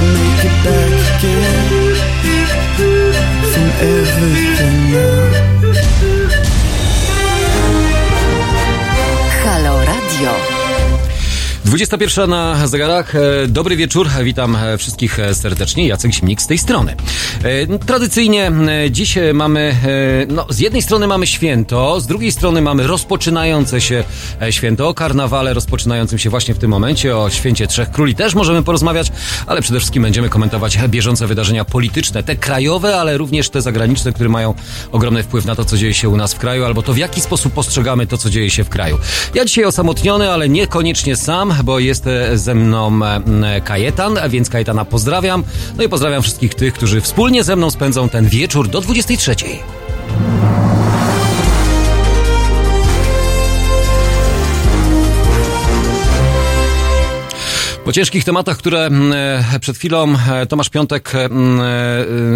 gotta make it back again from everything now. 21 na zegarach. E, Dobry wieczór, witam e, wszystkich e, serdecznie. Jacek Śmik z tej strony. Tradycyjnie dziś mamy, no z jednej strony mamy święto, z drugiej strony mamy rozpoczynające się święto, o karnawale rozpoczynającym się właśnie w tym momencie, o święcie Trzech Króli też możemy porozmawiać, ale przede wszystkim będziemy komentować bieżące wydarzenia polityczne, te krajowe, ale również te zagraniczne, które mają ogromny wpływ na to, co dzieje się u nas w kraju, albo to w jaki sposób postrzegamy to, co dzieje się w kraju. Ja dzisiaj osamotniony, ale niekoniecznie sam, bo jest e, ze mną e, Kajetan, więc Kajetana pozdrawiam. No i pozdrawiam wszystkich tych, którzy wspólnie ze mną spędzą ten wieczór do 23. Po ciężkich tematach, które mm, e, przed chwilą e, Tomasz Piątek mm, e,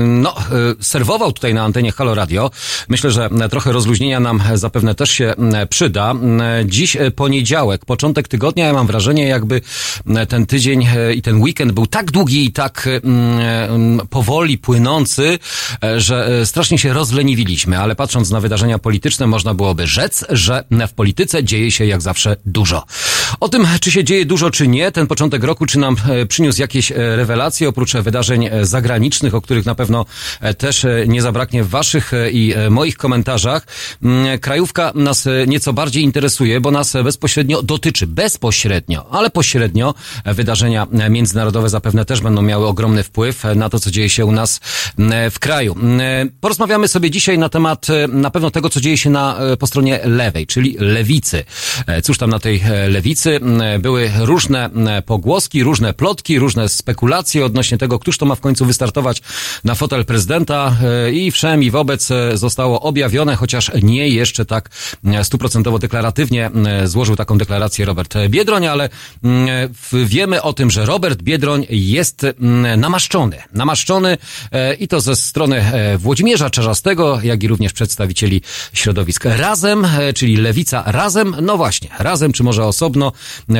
no, e, serwował tutaj na antenie Halo Radio, myślę, że trochę rozluźnienia nam zapewne też się mm, przyda. Mm, Dziś poniedziałek, początek tygodnia, ja mam wrażenie, jakby mm, ten tydzień i ten weekend był tak długi i tak mm, mm, powoli płynący, że strasznie się rozleniwiliśmy, ale patrząc na wydarzenia polityczne, można byłoby rzec, że w polityce dzieje się jak zawsze dużo. O tym, czy się dzieje dużo, czy nie, ten początek roku, czy nam e, przyniósł jakieś e, rewelacje, oprócz e, wydarzeń zagranicznych, o których na pewno też nie zabraknie w waszych i moich komentarzach. Mm, Krajówka nas nieco bardziej interesuje, bo nas bezpośrednio dotyczy, bezpośrednio, ale pośrednio wydarzenia międzynarodowe zapewne też będą miały ogromny wpływ na to, co dzieje się u nas w kraju. Porozmawiamy sobie dzisiaj na temat na pewno tego, co dzieje się na, po stronie lewej, czyli lewicy. Cóż tam na tej lewicy? Były różne m, pogłoski, różne plotki, różne spekulacje odnośnie tego, któż to ma w końcu wystartować na fotel prezydenta e, i wszem i wobec e, zostało objawione, chociaż nie jeszcze tak e, stuprocentowo deklaratywnie złożył taką deklarację Robert Biedroń, ale mm, wiemy o tym, że Robert Biedroń jest mm, namaszczony. Namaszczony i to ze strony Włodzimierza Czarzastego, jak i również przedstawicieli środowisk Razem, czyli Lewica Razem. No właśnie, Razem, czy może osobno,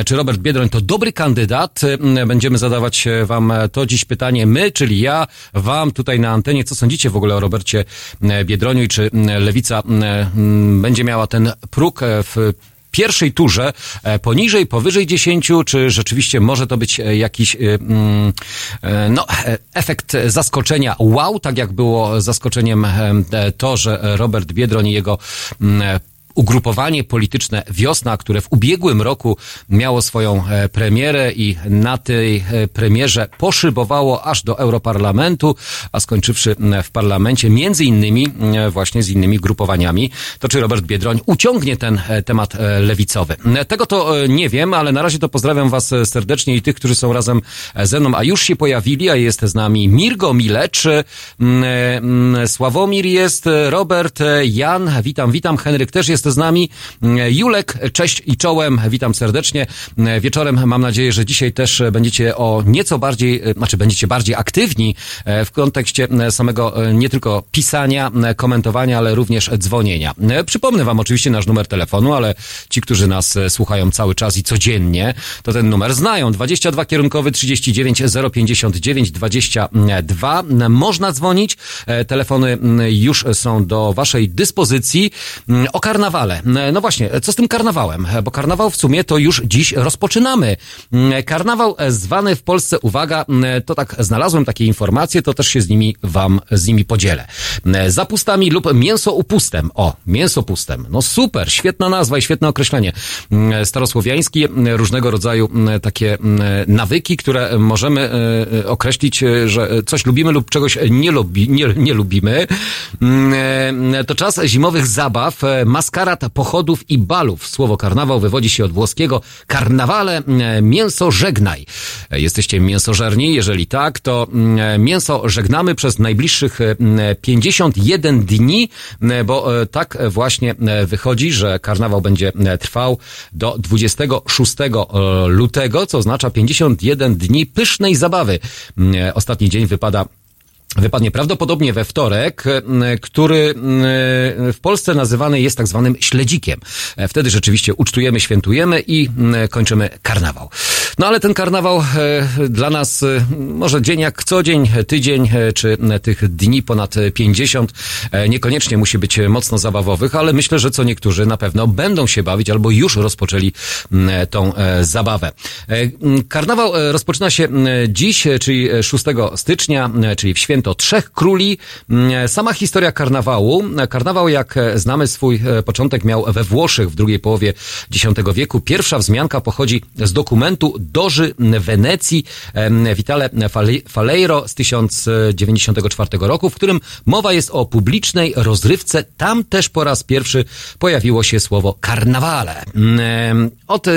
czy Robert Biedroń to dobry kandydat? E, Będziemy zadawać e, wam e, to dziś pytanie my, czyli ja, wam tutaj na antenie. Co sądzicie w ogóle o Robercie e, Biedroniu i czy m, Lewica będzie miała ten próg w pierwszej turze poniżej, powyżej 10, czy rzeczywiście może to być jakiś mm, no, efekt zaskoczenia? Wow, tak jak było zaskoczeniem to, że Robert Biedroń i jego mm, ugrupowanie polityczne Wiosna, które w ubiegłym roku miało swoją e, premierę i na tej e, premierze poszybowało aż do Europarlamentu, a skończywszy w parlamencie, między innymi właśnie z innymi grupowaniami, to czy Robert Biedroń uciągnie ten e, temat lewicowy. Tego to nie wiem, ale na razie to pozdrawiam was serdecznie i tych, którzy są razem ze mną, a już się pojawili, a jest z nami Mirgo Milecz, Sławomir jest, Robert, Jan, witam, witam, Henryk też jest z nami, m, Julek, cześć i czołem, witam serdecznie. M, Wieczorem mam nadzieję, że dzisiaj też e, będziecie o nieco bardziej, e, znaczy będziecie bardziej aktywni e, w kontekście e, samego e, nie tylko pisania, e, komentowania, ale również dzwonienia. E, Przypomnę wam oczywiście nasz numer telefonu, ale ci, którzy nas e, słuchają cały czas i codziennie, to ten numer znają. 22 kierunkowy 39 059 22. Można dzwonić. E, Telefony już są do waszej dyspozycji. O karnawale. E, No właśnie, co z tym karnawałem? E, Bo karnawał w sumie to już dziś rozpoczynamy. Karnawał e, zwany w Polsce, uwaga, to tak znalazłem takie informacje, to też się z nimi wam, z nimi podzielę. Zapustami lub mięsoupustem. O, mięsopustem. No super, świetna nazwa i świetne określenie. Starosłowiański, różnego rodzaju takie nawyki, które możemy e, e, określić, e, że coś lubimy lub czegoś nie, lubi, nie, nie lubimy. E, To czas zimowych zabaw, e, maskarad, pochodów i balów. Słowo karnawał wywodzi się od włoskiego karnawale, mm, mięso żegnaj. E, Jesteście mięsożerni? Jeżeli tak, to mm, mięso żegnamy przez najbliższych e, mm, 51 dni, bo e, tak właśnie e, wychodzi, że karnawał będzie e, trwał do 26 e, lutego, co oznacza 51 dni pysznej zabawy. E, Ostatni dzień wypada wypadnie prawdopodobnie we wtorek, który w Polsce nazywany jest tak zwanym śledzikiem. Wtedy rzeczywiście ucztujemy, świętujemy i kończymy karnawał. No ale ten karnawał dla nas może dzień jak co dzień, tydzień czy tych dni ponad 50 niekoniecznie musi być mocno zabawowych, ale myślę, że co niektórzy na pewno będą się bawić albo już rozpoczęli tą zabawę. Karnawał rozpoczyna się dziś, czyli 6 stycznia, czyli w święto to Trzech Króli. Mm, sama historia karnawału. Karnawał, jak znamy, swój e, początek miał we Włoszech w drugiej połowie X wieku. Pierwsza wzmianka pochodzi z dokumentu Doży Wenecji Vitale Faleiro z 1094 roku, w którym mowa jest o publicznej rozrywce. Tam też po raz pierwszy pojawiło się słowo karnawale. Mm, od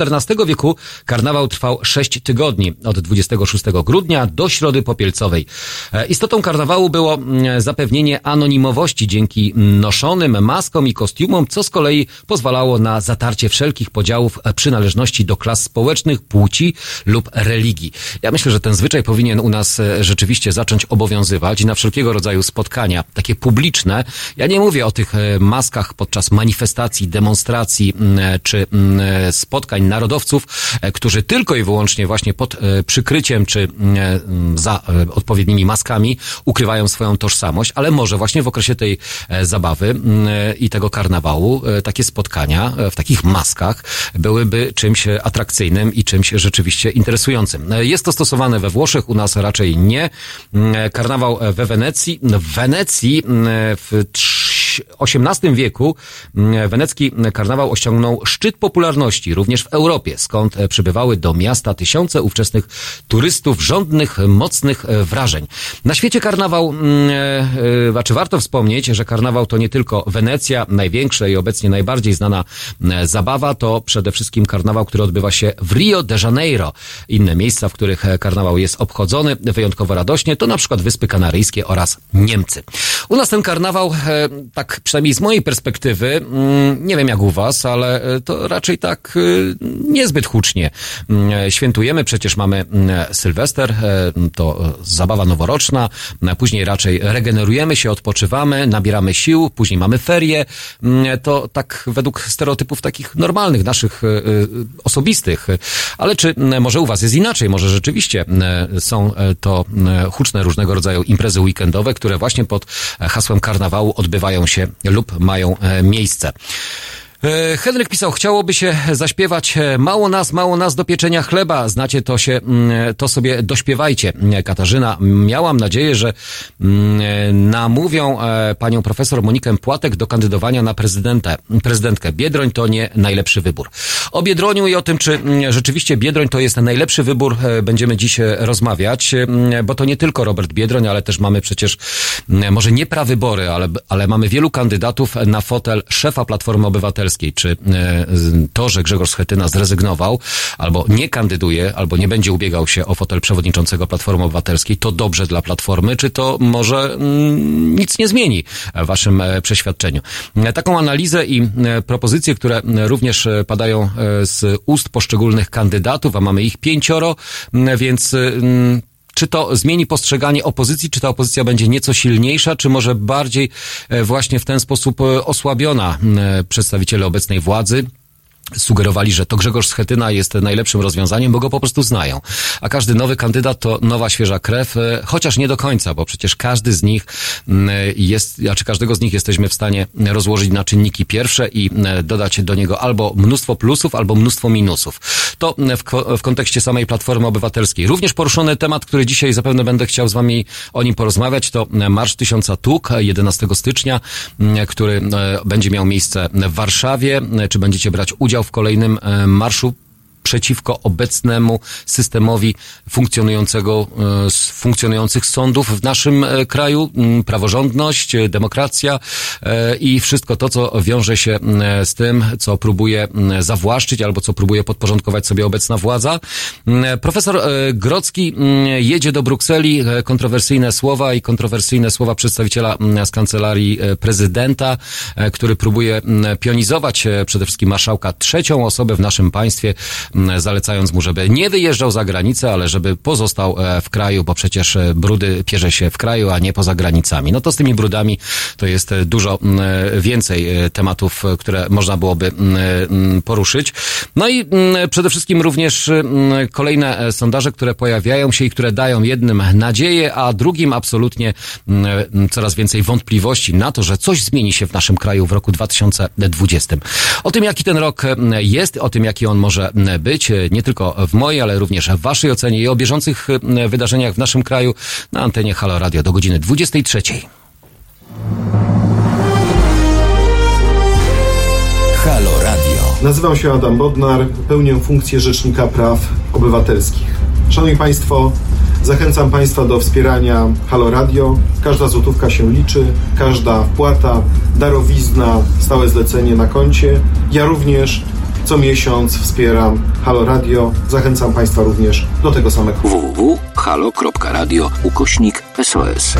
XIV e, wieku karnawał trwał 6 tygodni, od 26 grudnia do Środy Popielcowej. E, istotą karnawału było mm, zapewnienie anonimowości dzięki noszonym maskom i kostiumom, co z kolei pozwalało na zatarcie wszelkich podziałów e, przynależności do klas społecznych, płci lub religii. Ja myślę, że ten zwyczaj powinien u nas e, rzeczywiście zacząć obowiązywać i na wszelkiego rodzaju spotkania, takie publiczne. Ja nie mówię o tych maskach podczas manifestacji, demonstracji czy spotkań narodowców, którzy tylko i wyłącznie właśnie pod przykryciem czy za odpowiednimi maskami maskami ukrywają swoją tożsamość, ale może właśnie w okresie tej e, zabawy mm, e, i tego karnawału e, takie spotkania w takich maskach byłyby czymś atrakcyjnym i czymś rzeczywiście interesującym. Jest to stosowane we Włoszech, u nas raczej nie. Mm, karnawał we Wenecji. W Wenecji mm, w XVIII wieku wenecki karnawał osiągnął szczyt popularności również w Europie, skąd przybywały do miasta tysiące ówczesnych turystów żądnych mocnych wrażeń. Na świecie karnawał, mm, e, e, znaczy warto wspomnieć, że karnawał to nie tylko Wenecja, największa i obecnie najbardziej znana e, zabawa, to przede wszystkim karnawał, który odbywa się w Rio de Janeiro. Inne miejsca, w których karnawał jest obchodzony wyjątkowo radośnie, to na przykład Wyspy Kanaryjskie oraz Niemcy. U nas ten karnawał, tak przynajmniej z mojej perspektywy, mm, nie wiem jak u was, ale to raczej tak niezbyt hucznie. Mm, świętujemy, przecież mamy Sylwester, to zabawa noworoczna, roczna, później raczej regenerujemy się, odpoczywamy, nabieramy sił, później mamy ferie. Mm, to tak według stereotypów takich normalnych, naszych e, e, osobistych. Ale czy może u Was jest inaczej? Może rzeczywiście są e, to huczne różnego rodzaju imprezy weekendowe, które właśnie pod hasłem karnawału odbywają się lub mają miejsce. E, Henryk pisał, chciałoby się zaśpiewać e, mało nas, mało nas do pieczenia chleba. Znacie to się, mm, to sobie dośpiewajcie. Katarzyna, miałam nadzieję, że mm, namówią e, panią profesor Monikę Płatek do kandydowania na prezydentę, prezydentkę. Biedroń to nie najlepszy wybór. O Biedroniu i o tym, czy mm, rzeczywiście Biedroń to jest najlepszy wybór, będziemy dziś rozmawiać, bo to nie tylko Robert Biedroń, ale też mamy przecież może nie prawybory, ale, ale mamy wielu kandydatów na fotel szefa Platformy Obywatelskiej Obywatelskiej, czy e, to, że Grzegorz Schetyna zrezygnował, albo nie kandyduje, albo nie będzie ubiegał się o fotel przewodniczącego Platformy Obywatelskiej, to dobrze dla Platformy, czy to może mm, nic nie zmieni w waszym e, przeświadczeniu. E, taką analizę i propozycje, które również padają z ust poszczególnych kandydatów, a mamy ich pięcioro, więc czy to zmieni postrzeganie opozycji, czy ta opozycja będzie nieco silniejsza, czy może bardziej e, właśnie w ten sposób e, osłabiona przedstawiciele obecnej władzy? Sugerowali, że to Grzegorz Schetyna jest najlepszym rozwiązaniem, bo go po prostu znają. A każdy nowy kandydat to nowa, świeża krew, e, chociaż nie do końca, bo przecież każdy z nich mm, jest, znaczy każdego z nich jesteśmy w stanie rozłożyć na czynniki pierwsze i e, dodać do niego albo mnóstwo plusów, albo mnóstwo minusów. To w, w kontekście samej Platformy Obywatelskiej. Również poruszony temat, który dzisiaj zapewne będę chciał z wami o nim porozmawiać, to Marsz Tysiąca Tuk 11 stycznia, który e, będzie miał miejsce w Warszawie. Czy będziecie brać udział w kolejnym e, marszu przeciwko obecnemu systemowi funkcjonującego, e, funkcjonujących sądów w naszym e, kraju, praworządność, demokracja i wszystko to, co wiąże się z tym, co próbuje zawłaszczyć albo co próbuje podporządkować sobie obecna władza. Profesor Grocki jedzie do Brukseli, kontrowersyjne słowa i kontrowersyjne słowa przedstawiciela z kancelarii prezydenta, który próbuje pionizować przede wszystkim marszałka trzecią osobę w naszym państwie zalecając mu, żeby nie wyjeżdżał za granicę, ale żeby pozostał e, w kraju, bo przecież e, brudy pierze się w kraju, a nie poza granicami. No to z tymi brudami to jest e, dużo więcej tematów, które można byłoby poruszyć. No i przede wszystkim również kolejne sondaże, które pojawiają się i które dają jednym nadzieję, a drugim absolutnie coraz więcej wątpliwości na to, że coś zmieni się w naszym kraju w roku 2020. O tym, jaki ten rok jest, o tym, jaki on może m, być, e, nie tylko w mojej, ale również w waszej ocenie i o bieżących m, wydarzeniach w naszym kraju na antenie Halo Radio do godziny 23. Halo Radio. Nazywam się Adam Bodnar, pełnię funkcję Rzecznika Praw Obywatelskich. Szanowni Państwo, zachęcam Państwa do wspierania Halo Radio. Każda złotówka się liczy, każda wpłata, darowizna, stałe zlecenie na koncie. Ja również co miesiąc wspieram Halo Radio. Zachęcam Państwa również do tego samego. www.halo.radio ukośnik SOS.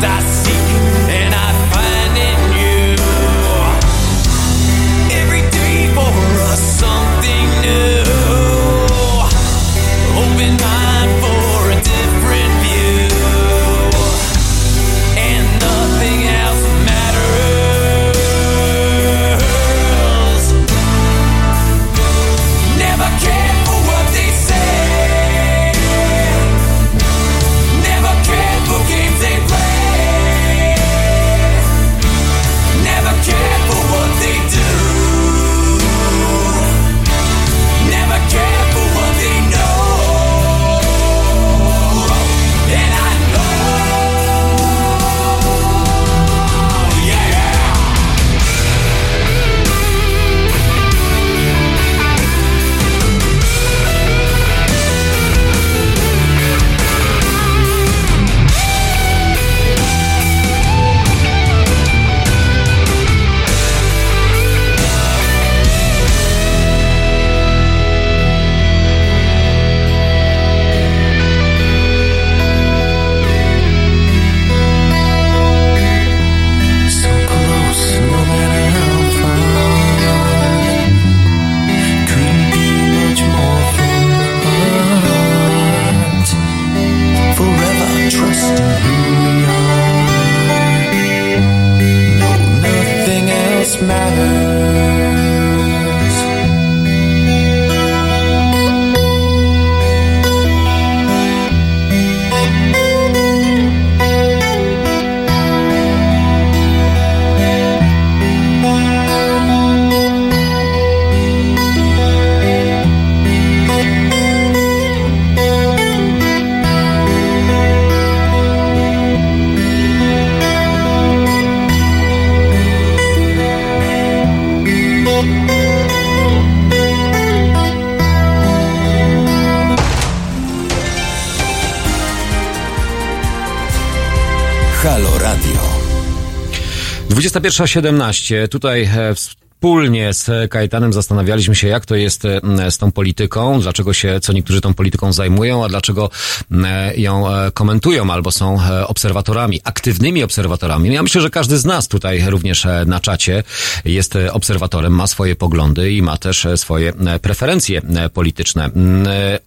estás 21.17. Tutaj e, wspólnie z Kajetanem zastanawialiśmy się, jak to jest z tą polityką, dlaczego się co niektórzy tą polityką zajmują, a dlaczego ją e, komentują albo są e, obserwatorami, aktywnymi obserwatorami. Ja myślę, że każdy z nas tutaj również na czacie jest obserwatorem, ma swoje poglądy i ma też swoje preferencje polityczne.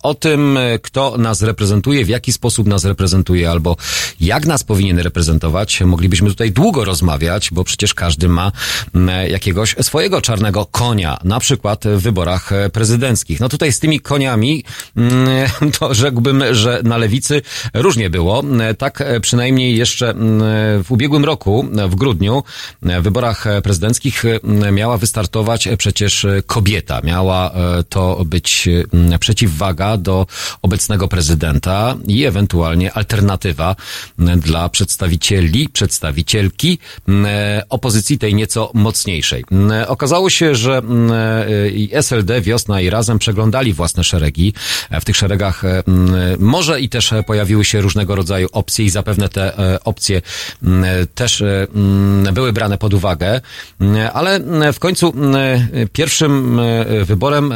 O tym, kto nas reprezentuje, w jaki sposób nas reprezentuje albo jak nas powinien reprezentować, moglibyśmy tutaj długo rozmawiać, bo przecież każdy ma jakiegoś swojego czarnego konia, na przykład w wyborach prezydenckich. No tutaj z tymi koniami, to rzekłbym, że na lewicy różnie było. Tak przynajmniej jeszcze w ubiegłym roku, w grudniu, w wyborach prezydenckich miała wystartować przecież kobieta. Miała to być przeciwwaga do obecnego prezydenta i ewentualnie alternatywa dla przedstawicieli, przedstawicielki opozycji tej nieco mocniejszej. Okazało się, że i SLD, Wiosna i Razem przeglądali własne szeregi. W tych szeregach może i też pojawiły się różnego rodzaju opcje i zapewne te opcje też były brane pod uwagę, ale w końcu pierwszym wyborem,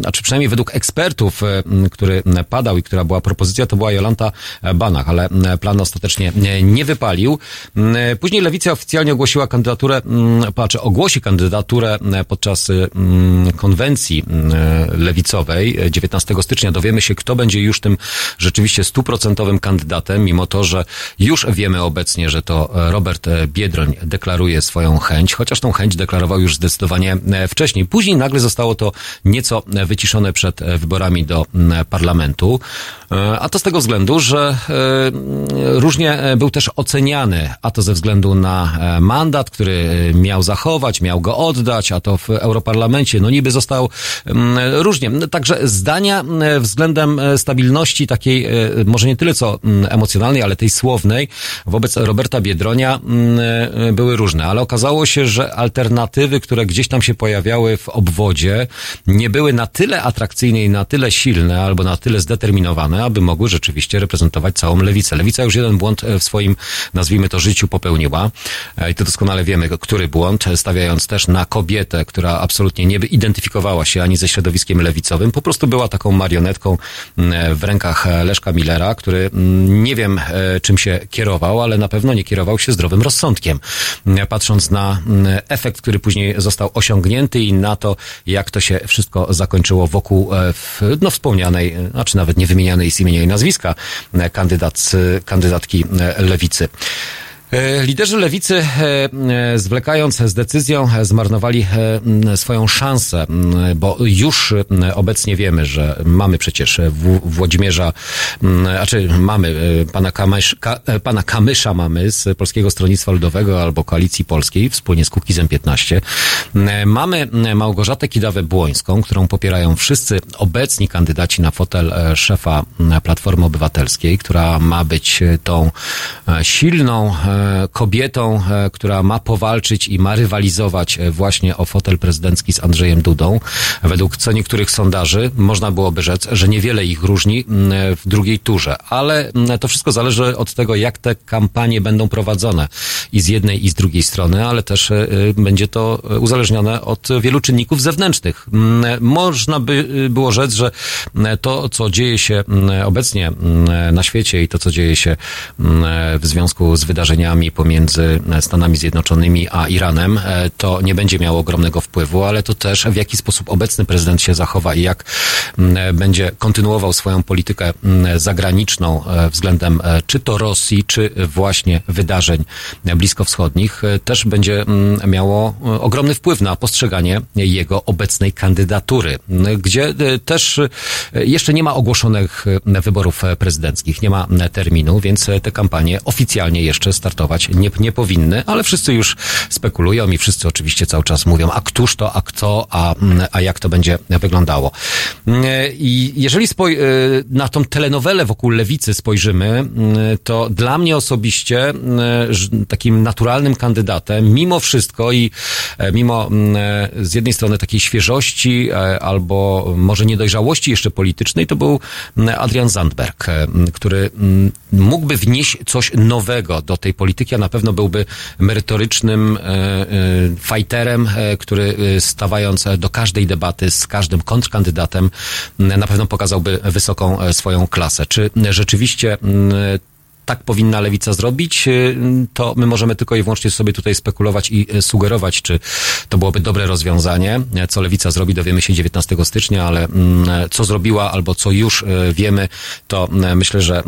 znaczy przynajmniej według ekspertów, który padał i która była propozycja, to była Jolanta Banach, ale plan ostatecznie nie wypalił. Później Lewica oficjalnie ogłosiła kandydaturę, patrzę, ogłosi kandydaturę podczas konwencji lewicowej 19 stycznia. Dowiemy się, kto będzie już tym rzeczywiście stuprocentowym kandydatem, mimo to, że już wiemy obecnie, że to Robert Biedroń deklaruje swoją chęć, chociaż tą chęć deklarował już zdecydowanie wcześniej. Później nagle zostało to nieco wyciszone przed wyborami do parlamentu. E, a to z tego względu, że e, różnie był też oceniany, a to ze względu na e, mandat, który miał zachować, miał go oddać, a to w Europarlamencie, no niby został różnie. Także zdania względem stabilności takiej, może nie tyle co emocjonalnej, ale tej słownej, wobec Roberta Biedronia były różne, ale okazało się, że alternatywy, które gdzieś tam się pojawiały w obwodzie, nie były na tyle atrakcyjne i na tyle silne, albo na tyle zdeterminowane, aby mogły rzeczywiście reprezentować całą lewicę. Lewica już jeden błąd w swoim, nazwijmy to, życiu popełniła i to doskonale wiemy, który błąd, stawiając też też na kobietę, która absolutnie nie identyfikowała się ani ze środowiskiem lewicowym, po prostu była taką marionetką w rękach Leszka Millera, który nie wiem czym się kierował, ale na pewno nie kierował się zdrowym rozsądkiem. Patrząc na efekt, który później został osiągnięty i na to, jak to się wszystko zakończyło wokół no, wspomnianej, znaczy nawet nie wymienianej z imienia i nazwiska kandydat, kandydatki lewicy. E, liderzy lewicy, e, e, zwlekając z decyzją, zmarnowali swoją szansę, bo już obecnie wiemy, że mamy przecież Włodzimierza, znaczy mamy pana, Kamysz, pana Kamysza mamy z Polskiego Stronnictwa Ludowego albo Koalicji Polskiej wspólnie z Kukizem 15. Mamy Małgorzatę Kidawę-Błońską, którą popierają wszyscy obecni kandydaci na fotel szefa Platformy Obywatelskiej, która ma być tą silną, kobietą, e, która ma powalczyć i ma rywalizować e, właśnie o fotel prezydencki z Andrzejem Dudą. Według co niektórych sondaży można byłoby rzec, że niewiele ich różni w drugiej turze, ale to wszystko zależy od tego, jak te kampanie będą prowadzone i z jednej i z drugiej strony, ale też e, będzie to uzależnione od wielu czynników zewnętrznych. Można by było rzec, że to, co dzieje się obecnie na świecie i to, co dzieje się w związku z wydarzeniami wydarzeniami pomiędzy Stanami Zjednoczonymi a Iranem, e, to nie będzie miało ogromnego wpływu, ale to też w jaki sposób obecny prezydent się zachowa i jak będzie kontynuował swoją politykę zagraniczną e, względem e, czy to Rosji, czy właśnie wydarzeń bliskowschodnich, też będzie miało ogromny wpływ na postrzeganie jego obecnej kandydatury, gdzie też jeszcze nie ma ogłoszonych wyborów prezydenckich, nie ma terminu, więc te kampanie oficjalnie jeszcze startują Nie, nie powinny, ale wszyscy już spekulują i wszyscy oczywiście cały czas mówią, a któż to, a kto, a, a jak to będzie wyglądało. I jeżeli spoj- y, na tą telenowelę wokół lewicy spojrzymy, y, to dla mnie osobiście takim naturalnym kandydatem, mimo wszystko i e, mimo z jednej strony takiej świeżości e, albo może niedojrzałości jeszcze politycznej, to był Adrian Zandberg, e, który mógłby wnieść coś nowego do tej polityki, a na pewno byłby merytorycznym e, e, fighterem, e, który stawając do każdej debaty z każdym kontrkandydatem na pewno pokazałby wysoką swoją klasę. Czy rzeczywiście tak powinna lewica zrobić, y, to my możemy tylko i wyłącznie sobie tutaj spekulować i y, sugerować, czy to byłoby dobre rozwiązanie. Co lewica zrobi, dowiemy się 19 stycznia, ale mm, co zrobiła albo co już y, wiemy, to myślę, że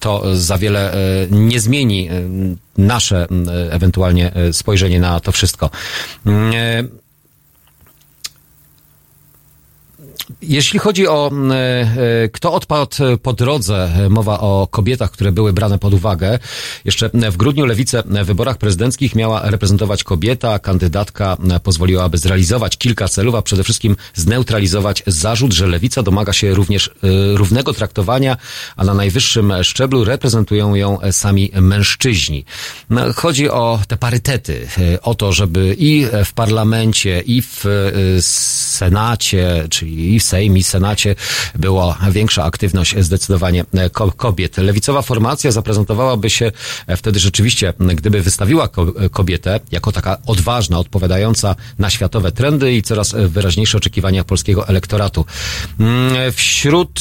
to za wiele nie zmieni nasze ewentualnie spojrzenie na to wszystko. Jeśli chodzi o e, e, kto odpadł po drodze, e, mowa o kobietach, które były brane pod uwagę. Jeszcze w grudniu lewicę w wyborach prezydenckich miała reprezentować kobieta. Kandydatka pozwoliłaby zrealizować kilka celów, a przede wszystkim zneutralizować zarzut, że lewica domaga się również równego traktowania, a na najwyższym szczeblu reprezentują ją sami mężczyźni. No, chodzi o te parytety, o to, żeby i w parlamencie, i w Senacie, czyli i w Sejmie, i Senacie była większa aktywność zdecydowanie e, kobiet. Lewicowa formacja zaprezentowałaby się e, wtedy rzeczywiście, gdyby wystawiła kobietę jako taka odważna, odpowiadająca na światowe trendy i coraz wyraźniejsze oczekiwania polskiego elektoratu. Mm, wśród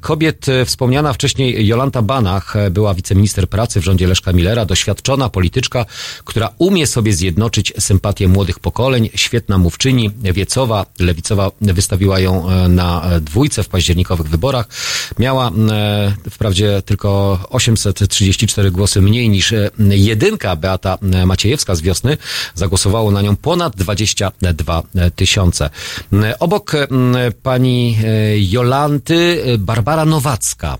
kobiet wspomniana wcześniej Jolanta Banach była wiceminister pracy w rządzie Leszka Millera, doświadczona polityczka, która umie sobie zjednoczyć sympatię młodych pokoleń, świetna mówczyni, wiecowa, lewicowa wystawiła ją E, na dwójce w październikowych wyborach. Miała e, wprawdzie tylko 834 głosy mniej niż e, jedynka Beata Maciejewska z wiosny. Zagłosowało na nią ponad 22 tysiące. Obok pani Jolanty Barbara Nowacka,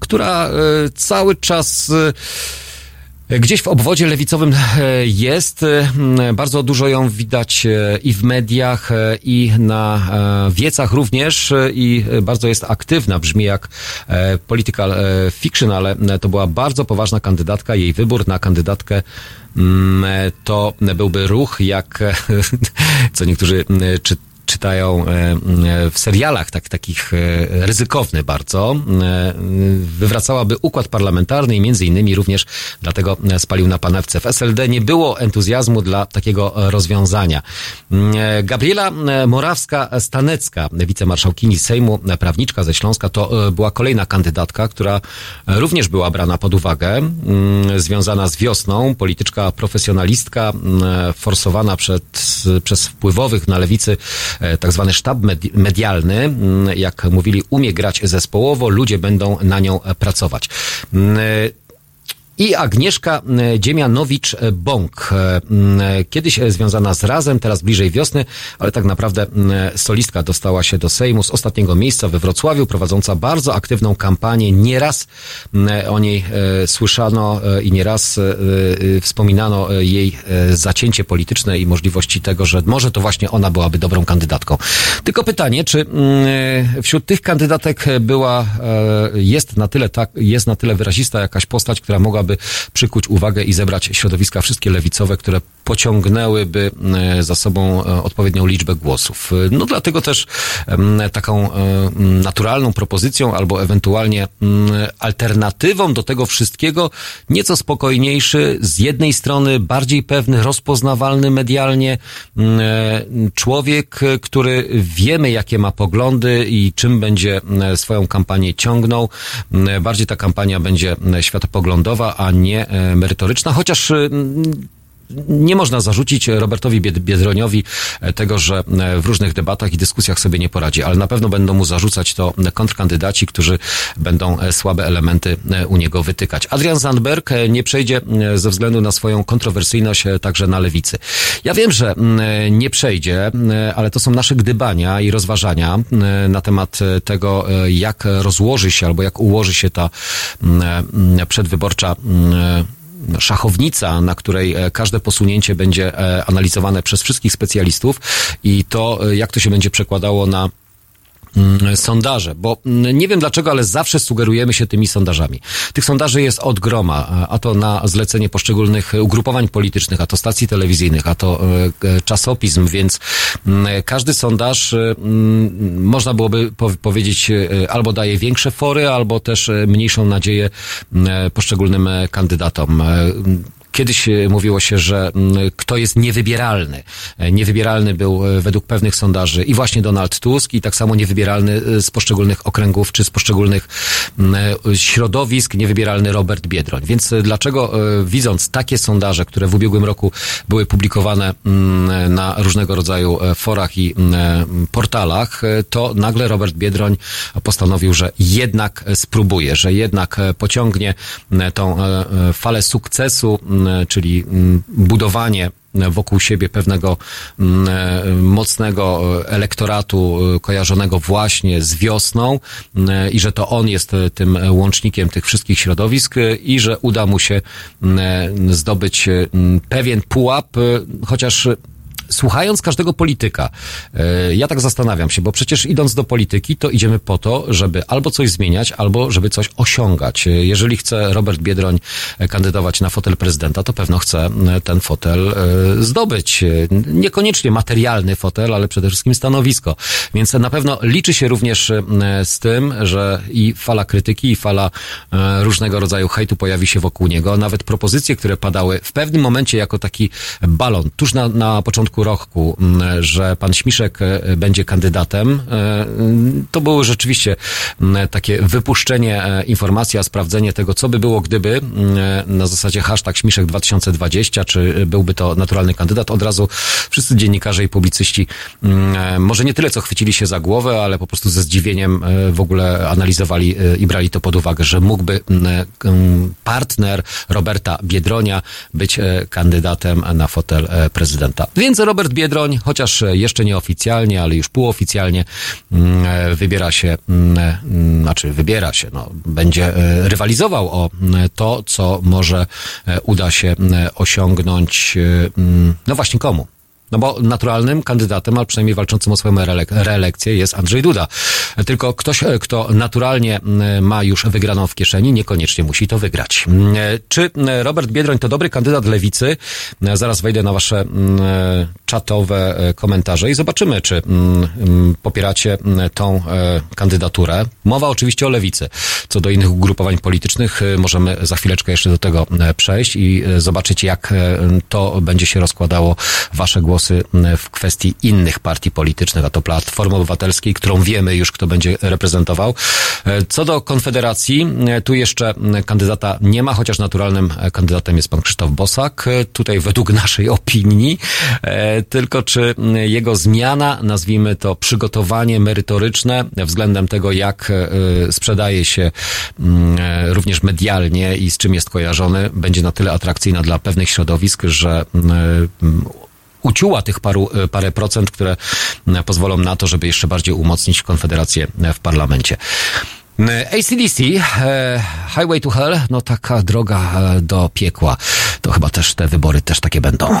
która cały czas Gdzieś w obwodzie lewicowym e, jest. E, bardzo dużo ją widać e, i w mediach, i na wiecach również i bardzo jest aktywna. Brzmi jak political fiction, ale to była bardzo poważna kandydatka. Jej wybór na kandydatkę to byłby ruch, jak co niektórzy czy czytają w serialach, tak, takich ryzykowny bardzo, wywracałaby układ parlamentarny i między innymi również dlatego spalił na panewce. W SLD nie było entuzjazmu dla takiego rozwiązania. Gabriela Morawska-Stanecka, wicemarszałkini Sejmu, prawniczka ze Śląska, to była kolejna kandydatka, która również była brana pod uwagę, związana z wiosną, polityczka profesjonalistka, forsowana przed, przez wpływowych na lewicy tak zwany sztab medialny, jak mówili, umie grać zespołowo, ludzie będą na nią pracować i Agnieszka e, Dziemianowicz-Bąk. E, kiedyś związana z Razem, teraz bliżej wiosny, ale tak naprawdę solistka dostała się do Sejmu z ostatniego miejsca we Wrocławiu, prowadząca bardzo aktywną kampanię. Nieraz o niej e, słyszano i nieraz wspominano jej zacięcie polityczne i możliwości tego, że może to właśnie ona byłaby dobrą kandydatką. Tylko pytanie, czy wśród tych kandydatek była, jest na tyle, tak, jest na tyle wyrazista jakaś postać, która mogłaby aby przykuć uwagę i zebrać środowiska wszystkie lewicowe, które pociągnęłyby e, za sobą e, odpowiednią liczbę głosów. E, no dlatego też taką naturalną propozycją albo ewentualnie alternatywą do tego wszystkiego nieco spokojniejszy, z jednej strony bardziej pewny, rozpoznawalny medialnie człowiek, który wiemy jakie ma poglądy i czym będzie swoją kampanię ciągnął. Bardziej ta kampania będzie światopoglądowa, a nie e, merytoryczna, chociaż e, nie można zarzucić Robertowi Biedroniowi e, tego, że w różnych debatach i dyskusjach sobie nie poradzi, ale na pewno będą mu zarzucać to kontrkandydaci, którzy będą słabe elementy u niego wytykać. Adrian Zandberg nie przejdzie ze względu na swoją kontrowersyjność także na lewicy. Ja wiem, że nie przejdzie, ale to są nasze gdybania i rozważania na temat tego, jak rozłoży się albo jak ułoży się ta przedwyborcza szachownica, na której e, każde posunięcie będzie e, analizowane przez wszystkich specjalistów i to, e, jak to się będzie przekładało na sondaże, bo mm, nie wiem dlaczego, ale zawsze sugerujemy się tymi sondażami. Tych sondaży jest od groma, a to na zlecenie poszczególnych ugrupowań politycznych, a to stacji telewizyjnych, a to e, e, czasopism, więc mm, każdy sondaż można byłoby powiedzieć e, albo daje większe fory, albo też mniejszą nadzieję poszczególnym kandydatom. Kiedyś e, mówiło się, że mm, kto jest niewybieralny. E, niewybieralny był e, według pewnych sondaży i właśnie Donald Tusk i tak samo niewybieralny z poszczególnych okręgów czy z poszczególnych mm, środowisk niewybieralny Robert Biedroń. Więc dlaczego widząc takie sondaże, które w ubiegłym roku były publikowane mm, na różnego rodzaju forach i portalach, to nagle Robert Biedroń postanowił, że jednak spróbuje, że jednak pociągnie tą falę sukcesu czyli mm, budowanie wokół siebie pewnego mm, e, mocnego elektoratu e, kojarzonego właśnie z wiosną i że to on jest tym łącznikiem tych wszystkich środowisk i że uda mu się zdobyć pewien pułap, chociaż słuchając każdego polityka, e, ja tak zastanawiam się, bo przecież idąc do polityki, to idziemy po to, żeby albo coś zmieniać, albo żeby coś osiągać. E, jeżeli chce Robert Biedroń e, kandydować na fotel prezydenta, to pewno chce ten fotel zdobyć. Niekoniecznie materialny fotel, ale przede wszystkim stanowisko. Więc na pewno liczy się również z tym, że i fala krytyki, i fala różnego rodzaju hejtu pojawi się wokół niego. Nawet propozycje, które padały w pewnym momencie jako taki balon, tuż na, na początku roku, mm, że pan Śmiszek e, będzie kandydatem, e, to było rzeczywiście mm, takie wypuszczenie e, informacji, a sprawdzenie tego, co by było, gdyby mm, na zasadzie hashtag Śmiszek 2020, czy byłby to naturalny kandydat. Od razu wszyscy dziennikarze i publicyści może nie tyle, co chwycili się za głowę, ale po prostu ze zdziwieniem w ogóle analizowali i brali to pod uwagę, że mógłby partner Roberta Biedronia być kandydatem na fotel prezydenta. Więc Robert Biedroń, chociaż jeszcze nieoficjalnie, ale już półoficjalnie mm, e, wybiera się, mm, e, znaczy wybiera się, no, będzie e, rywalizował o to, co może uda się osiągnąć, no właśnie komu? No bo naturalnym kandydatem, ale przynajmniej walczącym o swoją reelekcję jest Andrzej Duda. Tylko ktoś, kto naturalnie ma już wygraną w kieszeni, niekoniecznie musi to wygrać. Czy Robert Biedroń to dobry kandydat lewicy? Zaraz wejdę na wasze czatowe komentarze i zobaczymy, czy popieracie tą kandydaturę. Mowa oczywiście o lewicy. Co do innych ugrupowań politycznych, możemy za chwileczkę jeszcze do tego przejść i zobaczyć, jak to będzie się rozkładało wasze głosy w kwestii innych partii politycznych, a to Platformy Obywatelskiej, którą wiemy już, kto będzie reprezentował. Co do Konfederacji, tu jeszcze kandydata nie ma, chociaż naturalnym kandydatem jest pan Krzysztof Bosak. Tutaj według naszej opinii, tylko czy jego zmiana, nazwijmy to przygotowanie merytoryczne względem tego, jak sprzedaje się również medialnie i z czym jest kojarzony, będzie na tyle atrakcyjna dla pewnych środowisk, że uciuła tych paru, parę procent, które pozwolą na to, żeby jeszcze bardziej umocnić Konfederację w parlamencie. ACDC, Highway to Hell, no taka droga do piekła. To chyba też te wybory też takie będą.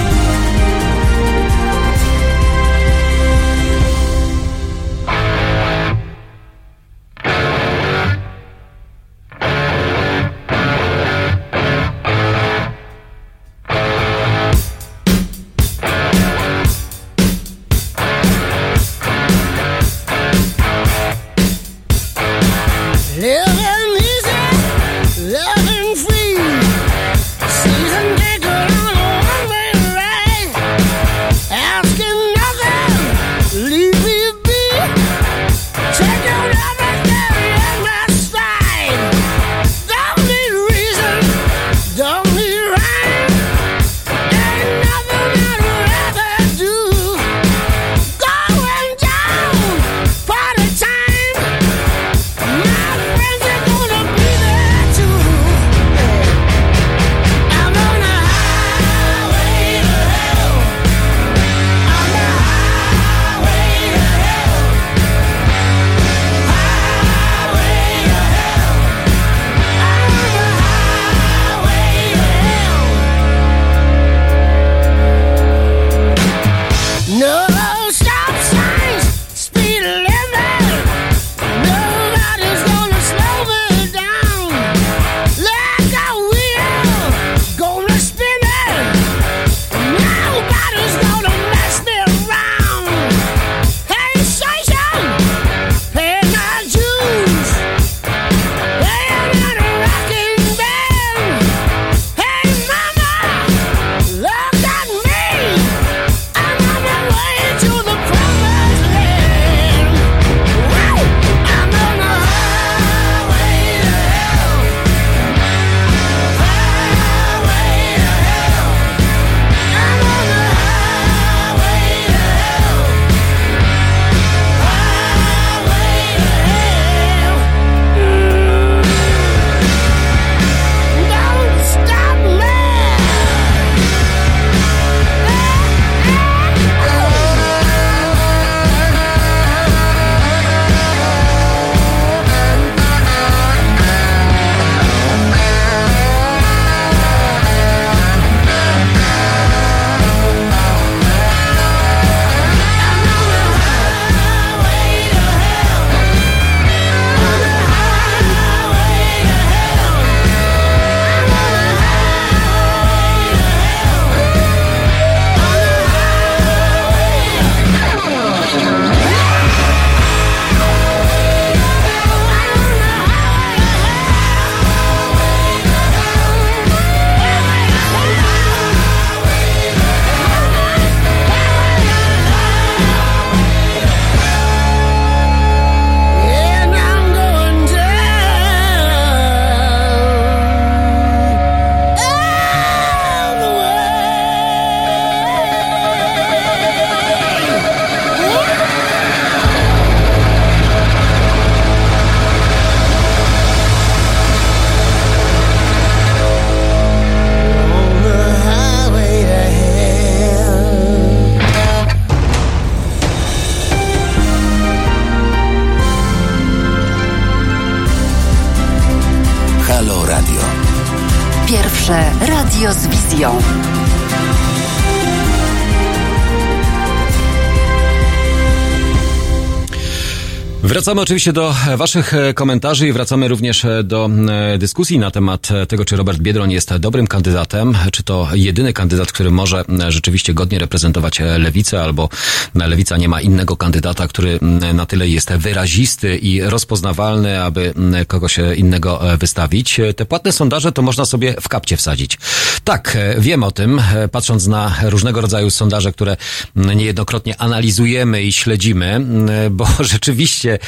Wracamy oczywiście do Waszych e, komentarzy i wracamy również e, do e, dyskusji na temat tego, czy Robert Biedroń jest dobrym kandydatem, czy to jedyny kandydat, który może rzeczywiście godnie reprezentować lewicę, albo lewica nie ma innego kandydata, który na tyle jest wyrazisty i rozpoznawalny, aby kogoś innego wystawić. Te płatne sondaże to można sobie w kapcie wsadzić. Tak, wiem o tym, patrząc na różnego rodzaju sondaże, które niejednokrotnie analizujemy i śledzimy, bo rzeczywiście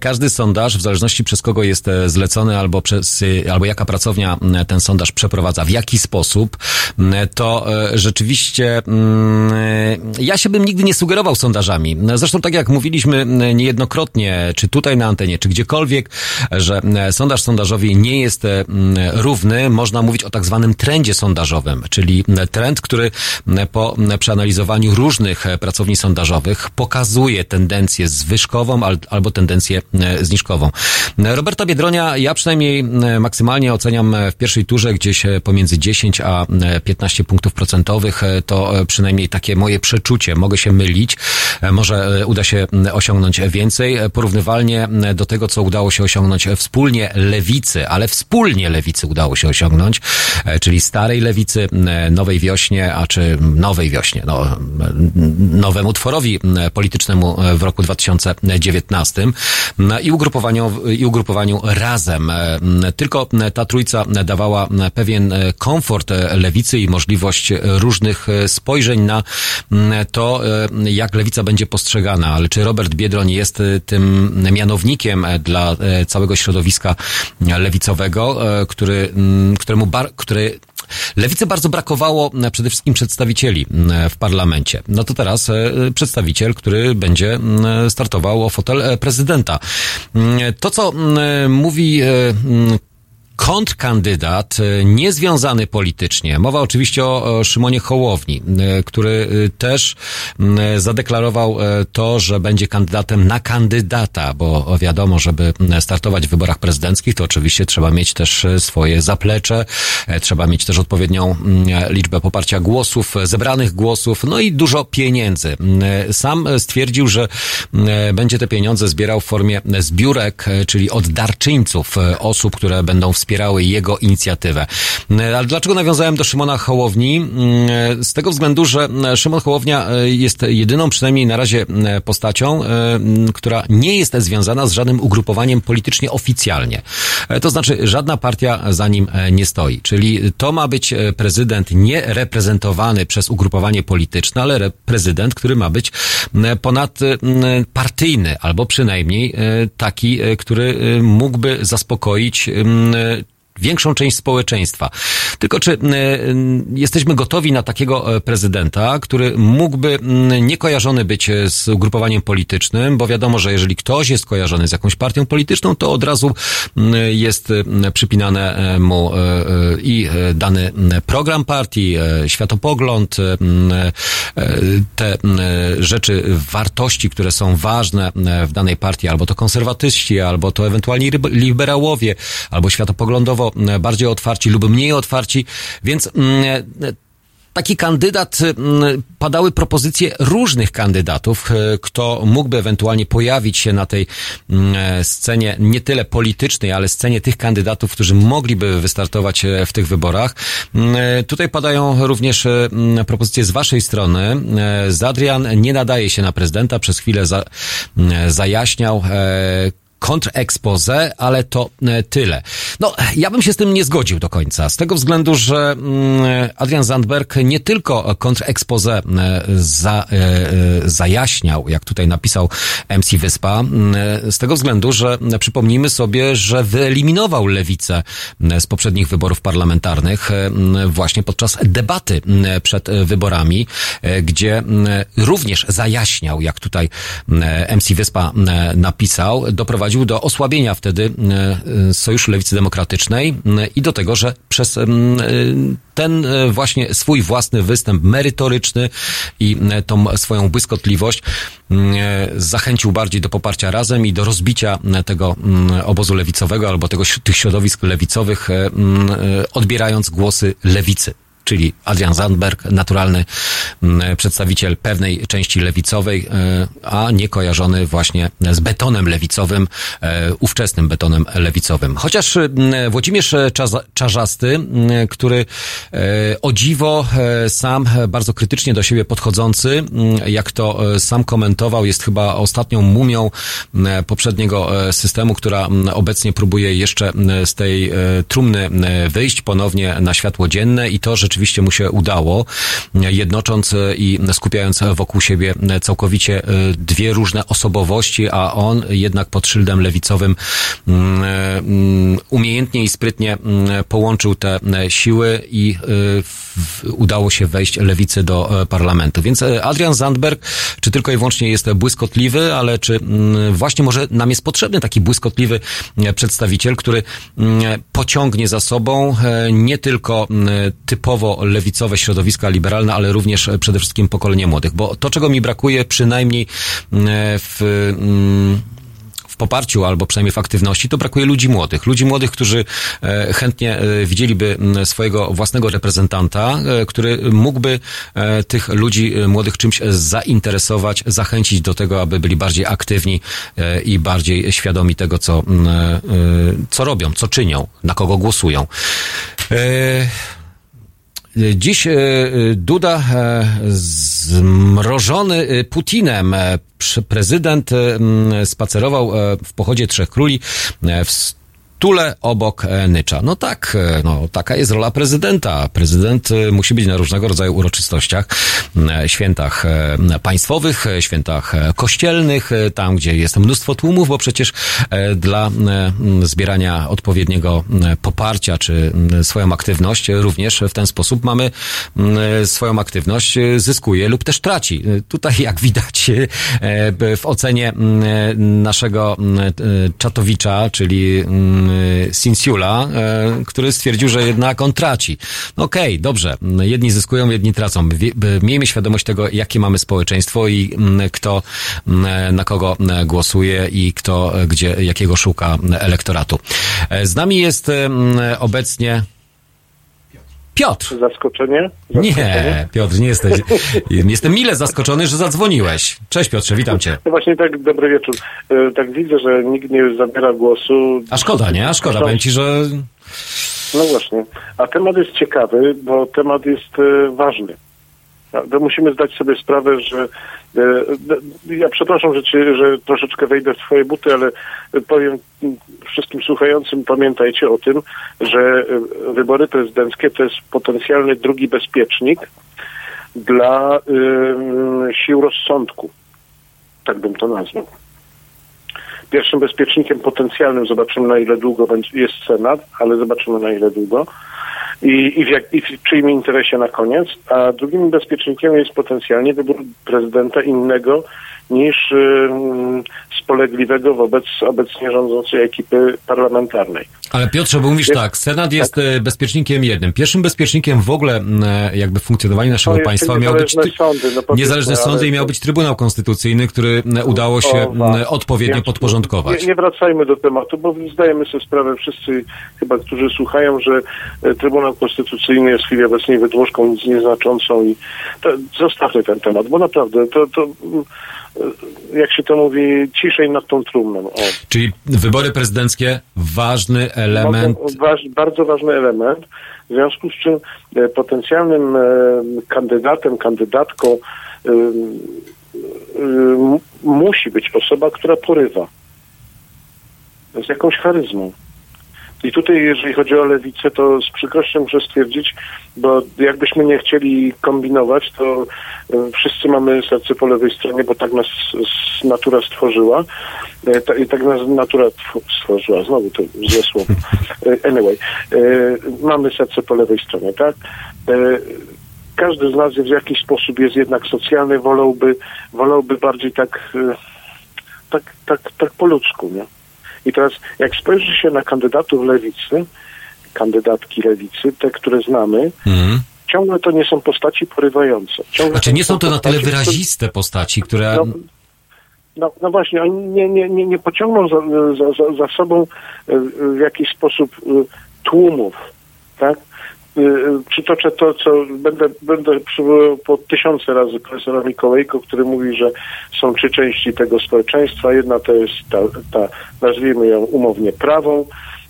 każdy sondaż, w zależności przez kogo jest e, zlecony albo przez, e, albo jaka pracownia ten sondaż przeprowadza, w jaki sposób, to e, rzeczywiście ja się bym nigdy nie sugerował sondażami. Zresztą tak jak mówiliśmy niejednokrotnie, czy tutaj na antenie, czy gdziekolwiek, że sondaż sondażowi nie jest równy. Można mówić o tak zwanym trendzie sondażowym, czyli trend, który po przeanalizowaniu różnych pracowni sondażowych pokazuje tendencję zwyżkową albo tendencję e, zniżkową. Roberta Biedronia ja przynajmniej e, maksymalnie oceniam w pierwszej turze gdzieś e, pomiędzy 10 a 15 punktów procentowych. To przynajmniej takie moje przeczucie. Mogę się mylić. Może uda się osiągnąć więcej. Porównywalnie do tego, co udało się osiągnąć wspólnie lewicy, ale wspólnie lewicy udało się osiągnąć, czyli starej lewicy, nowej wiośnie, a czy nowej wiośnie, no, nowemu tworowi politycznemu w roku 2019 i ugrupowaniu, i ugrupowaniu razem. Tylko ta trójca dawała pewien komfort lewicy i możliwość różnych spojrzeń na to, jak lewica będzie postrzegana. Ale czy Robert Biedroń jest tym mianownikiem dla całego środowiska lewicowego, który, któremu bar, który Lewicy bardzo brakowało e, przede wszystkim przedstawicieli e, w parlamencie. No to teraz e, przedstawiciel, który będzie startował o fotel prezydenta. To, co mówi kontrkandydat, e, niezwiązany politycznie. Mowa oczywiście o, Szymonie Hołowni, e, który e, też zadeklarował to, że będzie kandydatem na kandydata, bo wiadomo, żeby startować w wyborach prezydenckich, to oczywiście trzeba mieć też swoje zaplecze, trzeba mieć też odpowiednią liczbę poparcia głosów, zebranych głosów, no i dużo pieniędzy. Sam stwierdził, że będzie te pieniądze zbierał w formie zbiórek, czyli od darczyńców, osób, które będą wspierać wspierały jego inicjatywę. Ale dlaczego nawiązałem do Szymona Hołowni? Z tego względu, że Szymon Hołownia e, jest jedyną, przynajmniej na razie, e, postacią, e, która nie jest związana z żadnym ugrupowaniem politycznie oficjalnie. To znaczy, żadna partia za nim nie stoi. Czyli to ma być prezydent nie reprezentowany przez ugrupowanie polityczne, ale prezydent, który ma być ponadpartyjny, albo przynajmniej taki, który mógłby zaspokoić większą część społeczeństwa. Tylko czy y, jesteśmy gotowi na takiego e, prezydenta, który mógłby niekojarzony być e, z ugrupowaniem politycznym, bo wiadomo, że jeżeli ktoś jest kojarzony z jakąś partią polityczną, to od razu jest przypinane mu i dany program partii, światopogląd, te rzeczy, wartości, które są ważne w danej partii, albo to konserwatyści, albo to ewentualnie liberałowie, albo światopoglądowo E, bardziej otwarci lub mniej otwarci, więc mm, e, taki kandydat, mm, padały propozycje różnych kandydatów, e, kto mógłby ewentualnie pojawić się na tej mm, scenie nie tyle politycznej, ale scenie tych kandydatów, którzy mogliby wystartować w tych wyborach. Tutaj padają również propozycje z waszej strony. Zadrian nie nadaje się na prezydenta, przez chwilę za, zajaśniał kontrexpose, ale to e, tyle. No, ja bym się z tym nie zgodził do końca, z tego względu, że mm, Adrian Zandberg nie tylko kontrexpose za, e, e, zajaśniał, jak tutaj napisał MC Wyspa, z tego względu, że przypomnijmy sobie, że wyeliminował lewicę z poprzednich wyborów parlamentarnych właśnie podczas debaty przed wyborami, gdzie również zajaśniał, jak tutaj MC Wyspa napisał, doprowadził doprowadził do osłabienia wtedy e, Sojuszu Lewicy Demokratycznej e, i do tego, że przez e, ten właśnie swój własny występ merytoryczny i tą swoją błyskotliwość zachęcił bardziej do poparcia razem i do rozbicia tego obozu lewicowego albo tego, tych środowisk lewicowych, odbierając głosy lewicy czyli Adrian Zandberg, naturalny mm, przedstawiciel pewnej części lewicowej, e, a nie kojarzony właśnie z betonem lewicowym, e, ówczesnym betonem lewicowym. Chociaż mm, Włodzimierz Czarzasty, mm, który e, o dziwo sam bardzo krytycznie do siebie podchodzący, jak to sam komentował, jest chyba ostatnią mumią poprzedniego systemu, która obecnie próbuje jeszcze z tej trumny wyjść ponownie na światło dzienne i to rzeczywiście rzeczywiście mu się udało, jednocząc i skupiając wokół siebie całkowicie e, dwie różne osobowości, a on jednak pod szyldem lewicowym mm, mm, umiejętnie i sprytnie mm, połączył te siły i e, udało się wejść lewicy do e, parlamentu. Więc Adrian Zandberg, czy tylko i wyłącznie jest błyskotliwy, ale czy właśnie może nam jest potrzebny taki błyskotliwy przedstawiciel, który pociągnie za sobą nie tylko typowo lewicowe środowiska liberalne, ale również e, przede wszystkim pokolenie młodych. Bo to, czego mi brakuje przynajmniej e, w mm, w poparciu albo przynajmniej w aktywności, to brakuje ludzi młodych. Ludzi młodych, którzy e, chętnie widzieliby swojego własnego reprezentanta, który mógłby tych ludzi młodych czymś zainteresować, zachęcić do tego, aby byli bardziej aktywni i bardziej świadomi tego, co, co robią, co czynią, na kogo głosują. Dziś e, e, Duda e, zmrożony Putinem. Prezydent spacerował w pochodzie Trzech Króli w Tule obok e, Nycza. No tak, e, no taka jest rola prezydenta. Prezydent e, musi być na różnego rodzaju uroczystościach, świętach państwowych, świętach kościelnych, tam gdzie jest mnóstwo tłumów, bo przecież dla zbierania odpowiedniego poparcia czy swoją aktywność również w ten sposób mamy swoją aktywność zyskuje lub też traci. Tutaj jak widać w ocenie naszego czatowicza, czyli Y, Sinsula, y, który stwierdził, że jednak on traci. No okej, okay, dobrze. Jedni zyskują, jedni tracą. Miejmy świadomość tego, jakie mamy społeczeństwo i mm, kto mm, na kogo mm, głosuje i kto gdzie, jakiego szuka elektoratu. Z nami jest obecnie Piotr. Zaskoczenie? Zaskoczenie? Nie, Piotr, nie jesteś. Jestem mile zaskoczony, że zadzwoniłeś. Cześć Piotrze, witam cię. No właśnie tak, dobry wieczór. E, tak widzę, że nikt nie zabiera głosu. A szkoda, nie? A szkoda, powiem ci, że... No właśnie. A temat jest ciekawy, bo temat jest e, ważny. To musimy zdać sobie sprawę, że e, ja przepraszam, że, że troszeczkę wejdę w twoje buty, ale powiem wszystkim słuchającym, pamiętajcie o tym, że wybory prezydenckie to jest potencjalny drugi bezpiecznik dla sił rozsądku. Tak bym to nazwał. Pierwszym bezpiecznikiem potencjalnym, zobaczymy na ile długo jest Senat, ale zobaczymy na ile długo i, i, w, jak, i w czyim interesie na koniec, a drugim bezpiecznikiem jest potencjalnie wybór prezydenta innego niż spolegliwego wobec obecnie rządzącej ekipy parlamentarnej. Ale Piotrze, bo mówisz tak, Senat jest tak. Bezpiecznikiem jednym. Pierwszym bezpiecznikiem w ogóle e, jakby funkcjonowania naszego państwa miał być sądy, no niezależne sądy i miał być Trybunał Konstytucyjny, który udało się o, odpowiednio podporządkować. Nie, nie, wracajmy do tematu, bo zdajemy sobie sprawę wszyscy chyba, którzy słuchają, że e, Trybunał Konstytucyjny jest w chwili obecnej wydłużką nic nieznaczącą i to, zostawmy ten temat, bo naprawdę to, to jak się to mówi, ciszej nad tą trumną. O. Czyli wybory prezydenckie, ważny element. Waż, bardzo ważny element, w związku z czym e, potencjalnym e, kandydatem, kandydatką e, musi być osoba, która porywa. Z jakąś charyzmą. I tutaj, jeżeli chodzi o lewicę, to z przykrością muszę stwierdzić, bo jakbyśmy nie chcieli kombinować, to e, wszyscy mamy serce po lewej stronie, bo tak nas natura stworzyła. E, I tak nas natura stworzyła, znowu to złe słowo. E, anyway, mamy serce po lewej stronie, tak? Każdy z nas w jakiś sposób jest jednak socjalny, wolałby, wolałby bardziej tak, tak, tak, tak po ludzku, nie? I teraz, jak spojrzy się na kandydatów lewicy, kandydatki lewicy, te, które znamy, Mhm. ciągle to nie są postaci porywające. Ciągle Znaczy nie są to na tyle wyraziste postaci, które... No, no, no właśnie, oni nie, nie, nie, nie pociągną za, za, za, sobą e, w jakiś sposób e, tłumów, tak? E, e, Przytoczę to, co będę, będę przywoływał po tysiące razy profesora Mikołajko, który mówi, że są trzy części tego społeczeństwa. Jedna to jest ta, ta nazwijmy ją umownie prawą,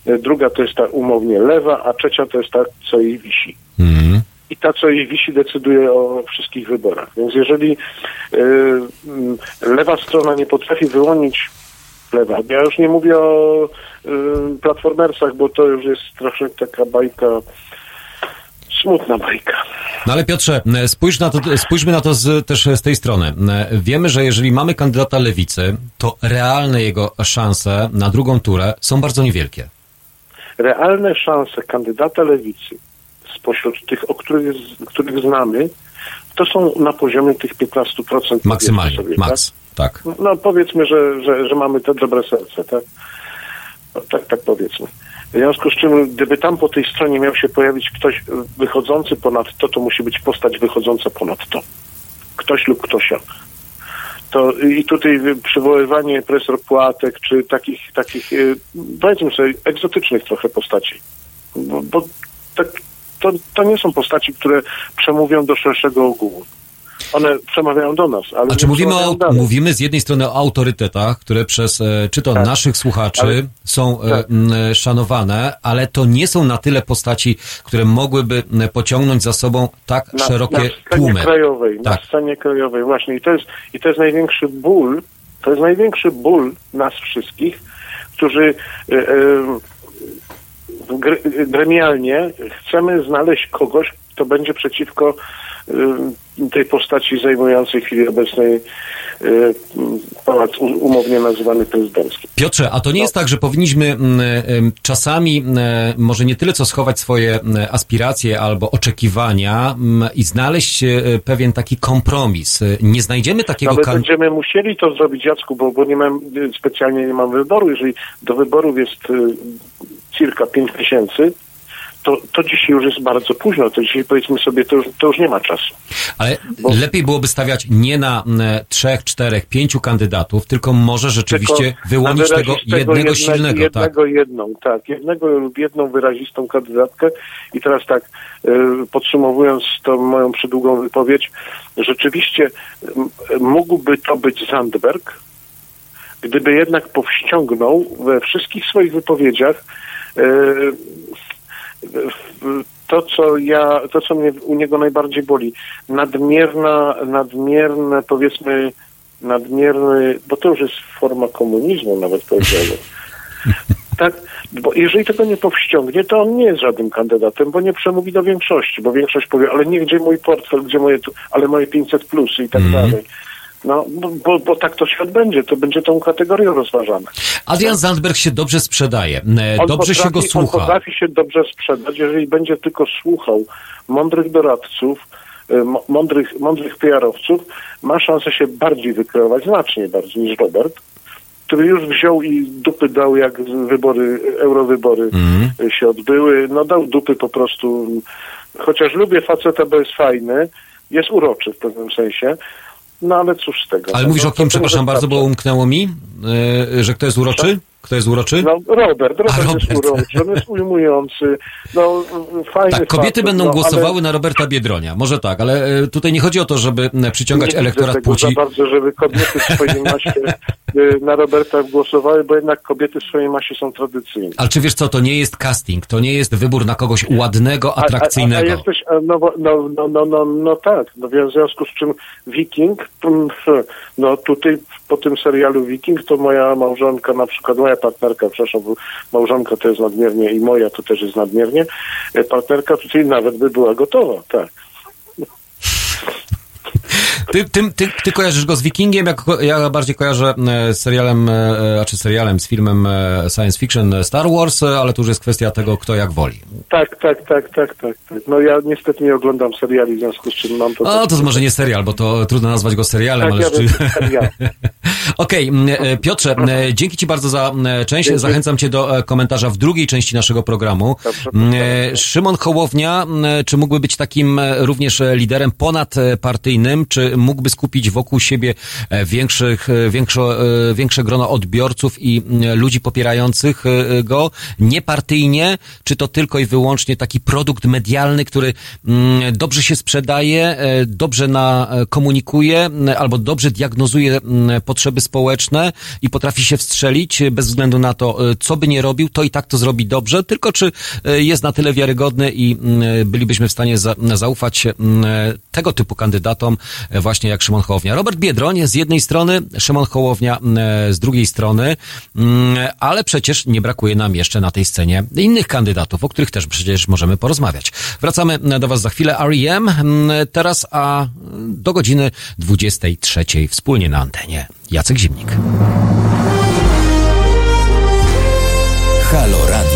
e, druga to jest ta umownie lewa, a trzecia to jest ta, co jej wisi Mhm. i ta, co jej wisi, decyduje o wszystkich wyborach. Więc jeżeli y, mm, lewa strona nie potrafi wyłonić lewa, ja już nie mówię o y, platformersach, bo to już jest troszkę taka bajka, smutna bajka. No ale Piotrze, e, spójrz na to, spójrzmy na to z, też z tej strony. E, Wiemy, że jeżeli mamy kandydata lewicy, to realne jego szanse na drugą turę są bardzo niewielkie. Realne szanse kandydata lewicy spośród tych, o których, których znamy, to są na poziomie tych 15%. Maksymalnie, powiedzmy max. Tak. Tak? No powiedzmy, że, że, że mamy te dobre serce, tak? No, tak, tak powiedzmy. W związku z czym, gdyby tam po tej stronie miał się pojawić ktoś wychodzący ponad to, to musi być postać wychodząca ponad to. Ktoś lub ktośa. To i tutaj przywoływanie profesor Płatek, czy takich, takich y, powiedzmy sobie, egzotycznych trochę postaci. Bo, bo tak, to, to nie są postaci, które przemówią do szerszego ogółu. One przemawiają do nas, ale A czy mówimy, o, dalej. mówimy z jednej strony o autorytetach, które przez e, czy to Tak. naszych słuchaczy Ale- są e, tak. e, szanowane, ale to nie są na tyle postaci, które mogłyby pociągnąć za sobą tak na, szerokie na scenie tłumy. krajowej, Tak. na scenie krajowej właśnie i to jest i to jest największy ból, to jest największy ból nas wszystkich, którzy e, gre- gremialnie chcemy znaleźć kogoś, kto będzie przeciwko e, tej postaci zajmującej w chwili obecnej e, pałac umownie nazywany prezydencki. Piotrze, a to nie jest tak, że powinniśmy m, em, czasami może nie tyle co schować swoje aspiracje albo oczekiwania m, i znaleźć e, pewien taki kompromis. E, Nie znajdziemy takiego Ale będziemy musieli to zrobić, Jacku, bo, bo nie mam, specjalnie nie mam wyboru. Jeżeli do wyborów jest y, cirka 5 miesięcy, to, to dzisiaj już jest bardzo późno. To dzisiaj powiedzmy sobie, to już, to już nie ma czasu. Ale Bo- lepiej byłoby stawiać nie na m, trzech, czterech, pięciu kandydatów, tylko może rzeczywiście Tylko wyłonić tego jednego jedne- silnego. Tak. Jednego, jedną, tak. Jednego lub jedną wyrazistą kandydatkę. I teraz tak, y, podsumowując tą moją przydługą wypowiedź, rzeczywiście mógłby to być Zandberg, gdyby jednak powściągnął we wszystkich swoich wypowiedziach w- to, co ja, to, co mnie u niego najbardziej boli, nadmierna, nadmierne, powiedzmy, nadmierny, bo to już jest forma komunizmu nawet powiedziałbym. Tak, bo jeżeli tego nie powściągnie, to on nie jest żadnym kandydatem, bo nie przemówi do większości, bo większość powie, ale nie, gdzie mój portfel, gdzie moje, ale moje 500 plus i tak Mhm. dalej. No, bo, bo, tak to świat będzie, to będzie tą kategorią rozważane. Adrian Zandberg się dobrze sprzedaje. E, On Dobrze się go potrafi- On słucha. potrafi się dobrze sprzedać, jeżeli będzie tylko słuchał mądrych doradców, mo- mądrych, mądrych PR-owców, ma szansę się bardziej wykreować, znacznie bardziej niż Robert, który już wziął i dupy dał, jak wybory, eurowybory y, się odbyły. No dał dupy po prostu. Chociaż lubię faceta, bo jest fajny, jest uroczy w pewnym sensie, no ale cóż z tego. Ale no, mówisz no, o kim, przepraszam bardzo, bo umknęło mi, e, że kto jest uroczy? Kto jest uroczy? No, Robert, Robert, A, jest Robert. uroczy, on jest ujmujący, no fajny Tak, kobiety facet, będą no, głosowały ale na Roberta Biedronia. Może tak, ale e, tutaj nie chodzi o to, żeby przyciągać nie elektorat tego płci. za bardzo, żeby kobiety w swojej masie y, na Roberta głosowały, bo jednak kobiety w swojej masie są tradycyjne. Ale czy wiesz co, to nie jest casting, to nie jest wybór na kogoś ładnego, A, a, a atrakcyjnego. jesteś, a, no, no, no, no, no, no tak, no w związku z czym Wiking, no tutaj po tym serialu Wiking to moja małżonka, na przykład moja partnerka, przepraszam, małżonka to jest nadmiernie i moja to też jest nadmiernie, e, partnerka tutaj nawet by była gotowa, tak. Ty, ty, ty, ty kojarzysz go z Wikingiem, ja, ko- ja bardziej kojarzę e, z serialem, e, a czy serialem, z filmem e, science fiction e, Star Wars, e, ale to już jest kwestia tego, kto jak woli. Tak, tak, tak, tak, tak, tak. No ja niestety nie oglądam seriali, w związku z czym mam to... O, to może nie serial, bo to trudno nazwać go serialem, Tak, ale ja serial. Okej, e, Piotrze, e, dzięki Ci bardzo za część. Dziękuję. Zachęcam Cię do e, komentarza w drugiej części naszego programu. Dobrze, e, Szymon Hołownia, e, czy mógłby być takim e, również e, liderem ponadpartyjnym? Czy mógłby skupić wokół siebie e, większych, e, większe, większe grono odbiorców i ludzi popierających e, go niepartyjnie? Czy to tylko i wyłącznie taki produkt medialny, który dobrze się sprzedaje, dobrze na, komunikuje albo dobrze diagnozuje potrzeby społeczne i potrafi się wstrzelić bez względu na to, co by nie robił, to i tak to zrobi dobrze, tylko czy jest na tyle wiarygodny i bylibyśmy w stanie za, zaufać tego typu kandydatom właśnie jak Szymon Hołownia. Robert Biedroń z jednej strony, Szymon Hołownia m, z drugiej strony, m, ale przecież nie brakuje nam jeszcze na tej scenie innych kandydatów, o których też przecież możemy porozmawiać. Wracamy do Was za chwilę. R.E.M. m, teraz, a do godziny 23 wspólnie na antenie. Jacek Zimnik. Halo Radio.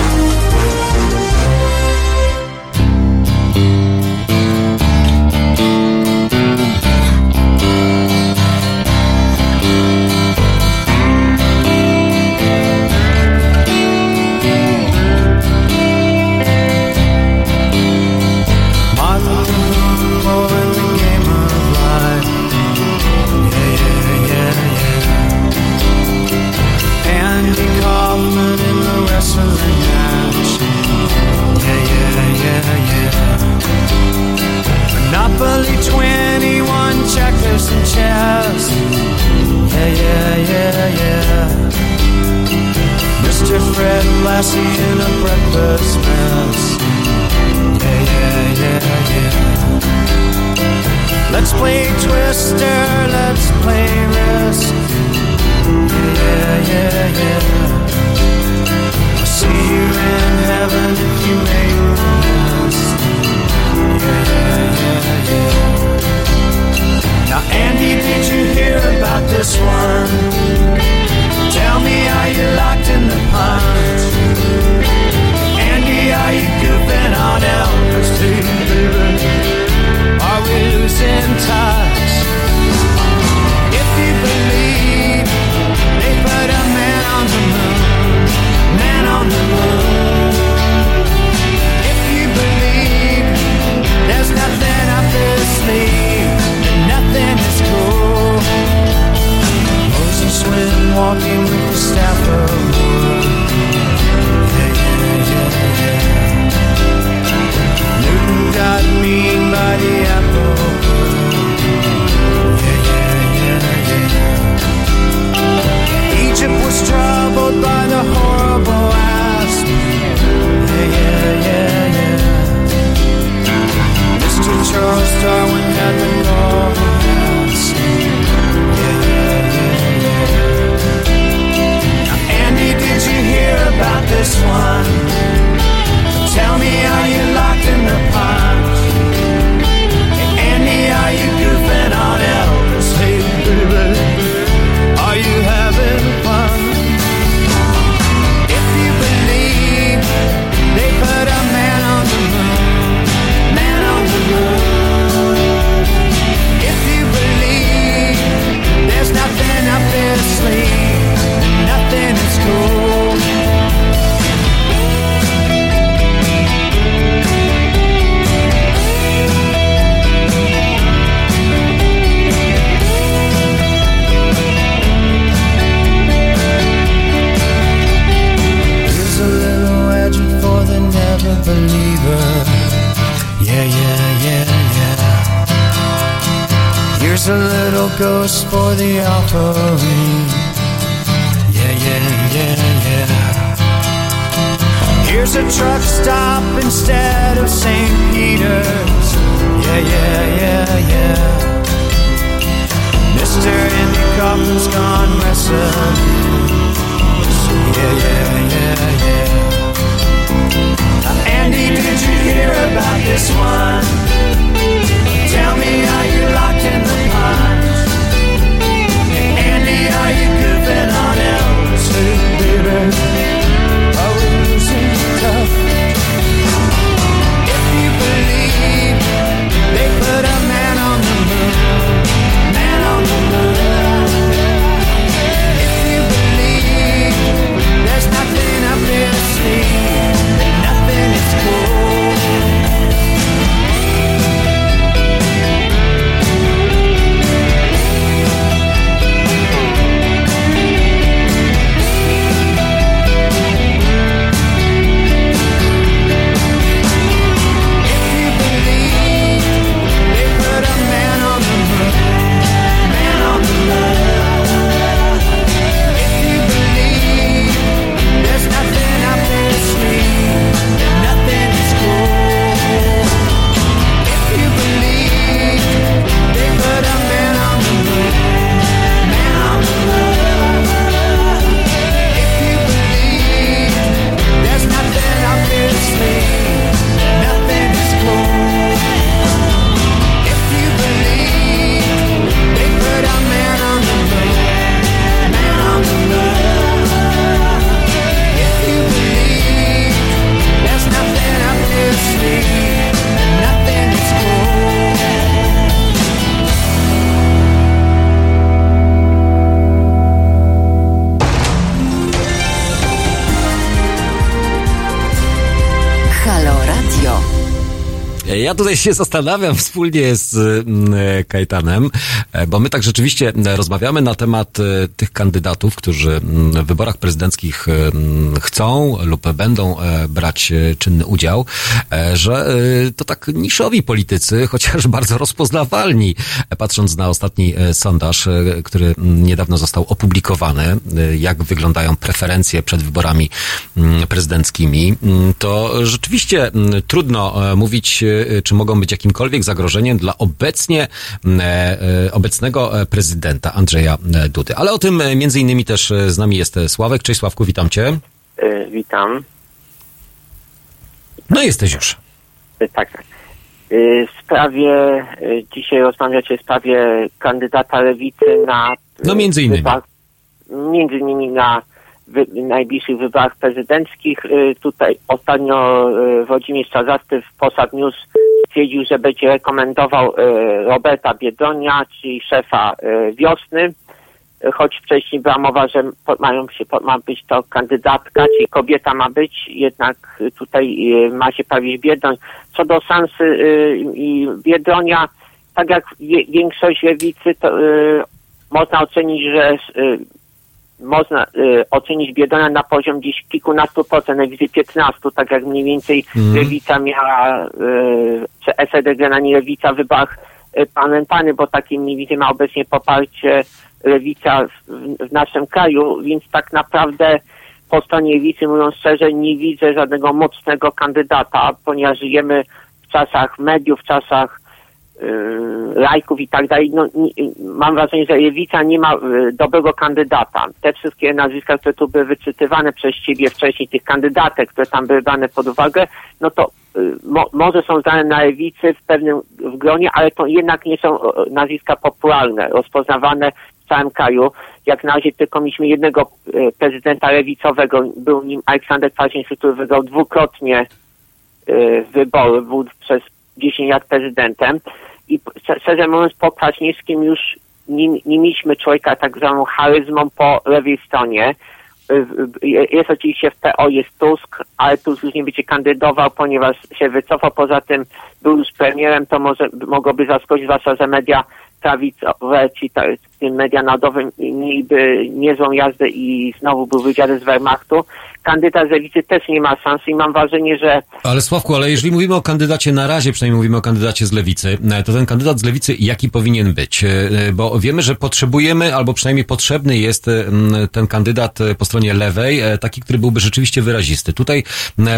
Tutaj się zastanawiam wspólnie z mm, e, Kajtanem, bo my tak rzeczywiście e, rozmawiamy na temat e, tych kandydatów, którzy w wyborach prezydenckich e, chcą lub będą e, brać e, czynny udział, e, że e, to tak niszowi politycy, chociaż bardzo rozpoznawalni, e, patrząc na ostatni e, sondaż, e, który niedawno został opublikowany, e, jak wyglądają preferencje przed wyborami prezydenckimi, to rzeczywiście trudno e, mówić, e, czy mogą być jakimkolwiek zagrożeniem dla obecnie mm, e, e, obecnego e, prezydenta Andrzeja e, Dudy. Ale o tym e, między innymi też z nami jest Sławek. Cześć Sławku, witam cię. E, Witam. No jesteś już. E, Tak, tak. W sprawie, dzisiaj rozmawiacie w sprawie kandydata lewicy na... No, między innymi. Między innymi na wy, najbliższych wyborach prezydenckich. Tutaj ostatnio Włodzimierz Czarzasty w Posad News stwierdził, że będzie rekomendował e, Roberta Biedronia, czyli szefa e, Wiosny. choć wcześniej była mowa, że mają się, ma być to kandydatka, czyli kobieta ma być, jednak tutaj ma się pojawić Biedroń. Co do Sansy i Biedronia, tak jak większość lewicy, to można ocenić, że można y, ocenić Biedronia na poziom gdzieś kilkunastu procent, najwyżej 15, tak jak mniej więcej Mhm. lewica miała, y, czy SEDG na nie lewica w wyborach y, parlamentarnych, bo takie mniej więcej ma obecnie poparcie lewica w, w naszym kraju, więc tak naprawdę po stronie lewicy, mówiąc szczerze, nie widzę żadnego mocnego kandydata, ponieważ żyjemy w czasach mediów, w czasach lajków i tak dalej. No, nie, mam wrażenie, że lewica nie ma y, dobrego kandydata. Te wszystkie nazwiska, które tu były wyczytywane przez ciebie wcześniej, tych kandydatek, które tam były brane pod uwagę, no to y, mo, może są znane na lewicy w pewnym w gronie, ale to jednak nie są y, nazwiska popularne, rozpoznawane w całym kraju. Jak na razie tylko mieliśmy jednego y, prezydenta lewicowego, był nim Aleksander Kwaśniewski, który wygrał dwukrotnie y, wybory, przez 10 lat prezydentem i szcz- szczerze mówiąc po Kwaśniewskim już nie, nie mieliśmy człowieka tak zwaną charyzmą po lewej stronie. Y, Jest oczywiście w PO jest Tusk, ale Tusk już nie będzie kandydował, ponieważ się wycofał. Poza tym był już premierem, to może mogłoby zaskoczyć, zwłaszcza, że media prawicowe, ci tym media mieliby niezłą jazdę i znowu był wywiad z Wehrmachtu. Kandydat z lewicy też nie ma szans i mam wrażenie, że Ale Sławku, ale jeżeli mówimy o kandydacie na razie, przynajmniej mówimy o kandydacie z lewicy, e, to ten kandydat z lewicy jaki powinien być? E, e, Bo wiemy, że potrzebujemy, albo przynajmniej potrzebny jest ten kandydat po stronie lewej, taki, który byłby rzeczywiście wyrazisty. Tutaj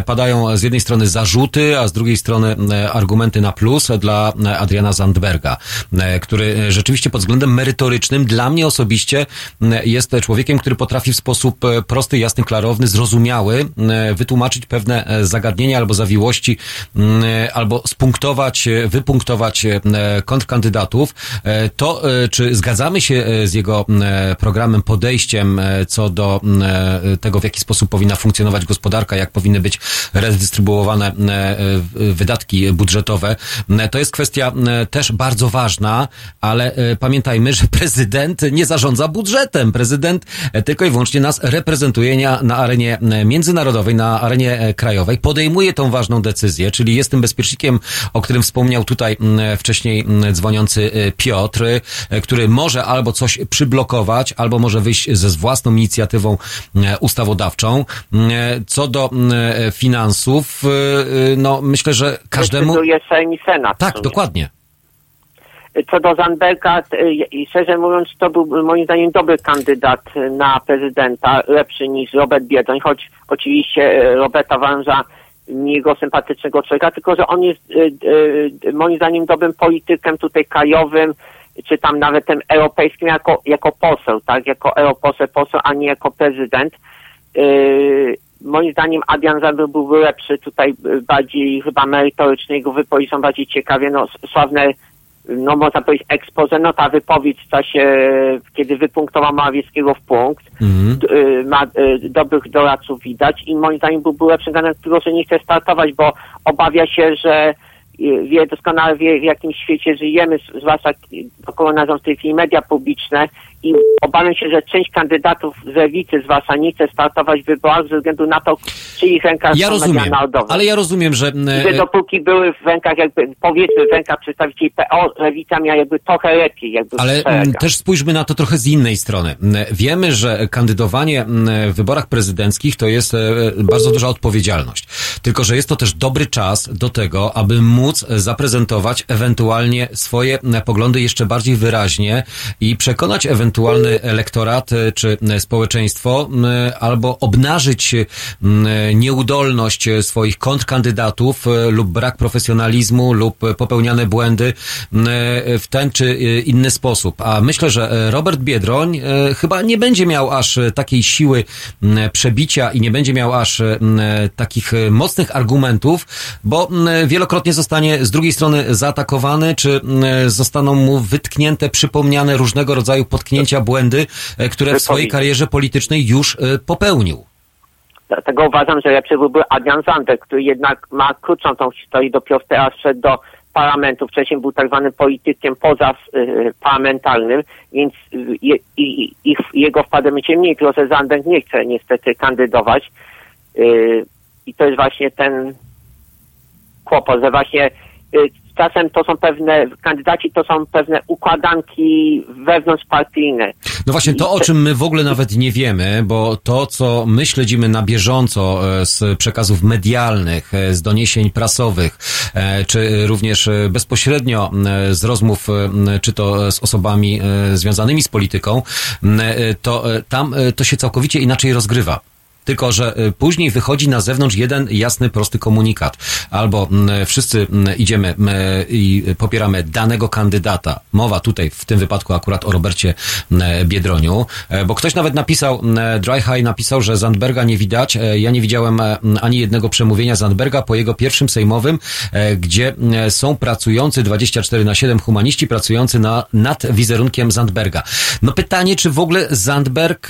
padają z jednej strony zarzuty, a z drugiej strony argumenty na plus dla Adriana Zandberga, który rzeczywiście pod względem merytorycznym dla mnie osobiście m, jest człowiekiem, który potrafi w sposób e, prosty, jasny, klarowny, zrozumiały e, wytłumaczyć pewne e, zagadnienia albo zawiłości, m, e, albo spunktować, e, wypunktować e, kontrkandydatów. E, To, e, czy zgadzamy się e, z jego e, programem, podejściem e, co do e, tego, w jaki sposób powinna funkcjonować gospodarka, jak powinny być redystrybuowane e, wydatki budżetowe, to jest kwestia też bardzo ważna, ale e, pamiętajmy, że prezydent nie zarządza budżetem. Prezydent e, tylko i wyłącznie nas reprezentuje na, na arenie e, międzynarodowej, na arenie krajowej, podejmuje tą ważną decyzję, czyli jest tym bezpiecznikiem, o którym wspomniał tutaj wcześniej dzwoniący Piotr, który może albo coś przyblokować, albo może wyjść ze własną inicjatywą ustawodawczą. Co do finansów, no myślę, że każdemu... decyduje Sejm i Senat. Tak, dokładnie. Co do Zandberga, i szczerze mówiąc, to był moim zdaniem dobry kandydat na prezydenta, lepszy niż Robert Biedroń, choć oczywiście e, Roberta Węża nie jego sympatycznego człowieka, tylko że on jest e, moim zdaniem dobrym politykiem tutaj krajowym, czy tam nawet tym europejskim jako, jako poseł, tak, jako europoseł, poseł, a nie jako prezydent. Moim zdaniem Adrian Zandberg byłby lepszy, tutaj bardziej chyba merytoryczny, jego wypowiedzi są bardziej ciekawie, no sławne no można powiedzieć expose, no ta wypowiedź w czasie, kiedy wypunktował Morawieckiego w punkt, Mhm. d- y, ma y, dobrych doradców widać i moim zdaniem byłby lepszy kandydat, tylko że nie chce startować, bo obawia się, że y, wie, doskonale wie, w jakim świecie żyjemy, zwłaszcza około nas są w tej chwili media publiczne i obawiam się, że część kandydatów z lewicy zwłaszcza nie chce startować w wyborach ze względu na to, w czyich rękach Ja są rozumiem, narodowe. ale ja rozumiem, że... I e, że dopóki były w rękach jakby, powiedzmy w rękach przedstawicieli PO, lewica miała jakby trochę lepiej, jakby Ale mm, też spójrzmy na to trochę z innej strony. Mm, Wiemy, że kandydowanie mm, w wyborach prezydenckich to jest e, bardzo duża odpowiedzialność. Tylko, że jest to też dobry czas do tego, aby móc zaprezentować ewentualnie swoje poglądy jeszcze bardziej wyraźnie i przekonać ewentualny elektorat e, czy mm, społeczeństwo albo obnażyć mm, nieudolność e, swoich kontrkandydatów e, lub brak profesjonalizmu lub e, popełniane błędy e, w ten czy e, inny sposób. A myślę, że e, Robert Biedroń e, chyba nie będzie miał aż e, takiej siły przebicia i nie będzie miał aż e, takich e, mocnych argumentów, bo wielokrotnie zostanie z drugiej strony zaatakowany, czy zostaną mu wytknięte, przypomniane różnego rodzaju potknięcia, błędy, e, które w swojej karierze politycznej już e, popełnił. Dlatego uważam, że lepszy byłby Adrian Zandek, który jednak ma krótszą tą historię, dopiero teraz szedł do parlamentu, wcześniej był tak zwanym politykiem poza y, parlamentarnym, więc je, i, jego w parlamencie mniej, tylko że Zandek nie chce niestety kandydować. I to jest właśnie ten kłopot, że właśnie czasem to są pewne, kandydaci to są pewne układanki wewnątrzpartyjne. No właśnie to, o czym my w ogóle nawet nie wiemy, bo to, co my śledzimy na bieżąco e, z przekazów medialnych, e, z doniesień prasowych, e, czy również bezpośrednio z rozmów, czy to z osobami związanymi z polityką, to tam to się całkowicie inaczej rozgrywa. Tylko, że y, później wychodzi na zewnątrz jeden jasny, prosty komunikat. Albo mm, wszyscy mm, idziemy mm, i popieramy danego kandydata. Mowa tutaj w tym wypadku akurat o Robercie Biedroniu, e, bo ktoś nawet napisał, Dry High napisał, że Zandberga nie widać. E, Ja nie widziałem e, ani jednego przemówienia Zandberga po jego pierwszym sejmowym, gdzie są pracujący 24 na 7 humaniści pracujący na, nad wizerunkiem Zandberga. No pytanie, czy w ogóle Zandberg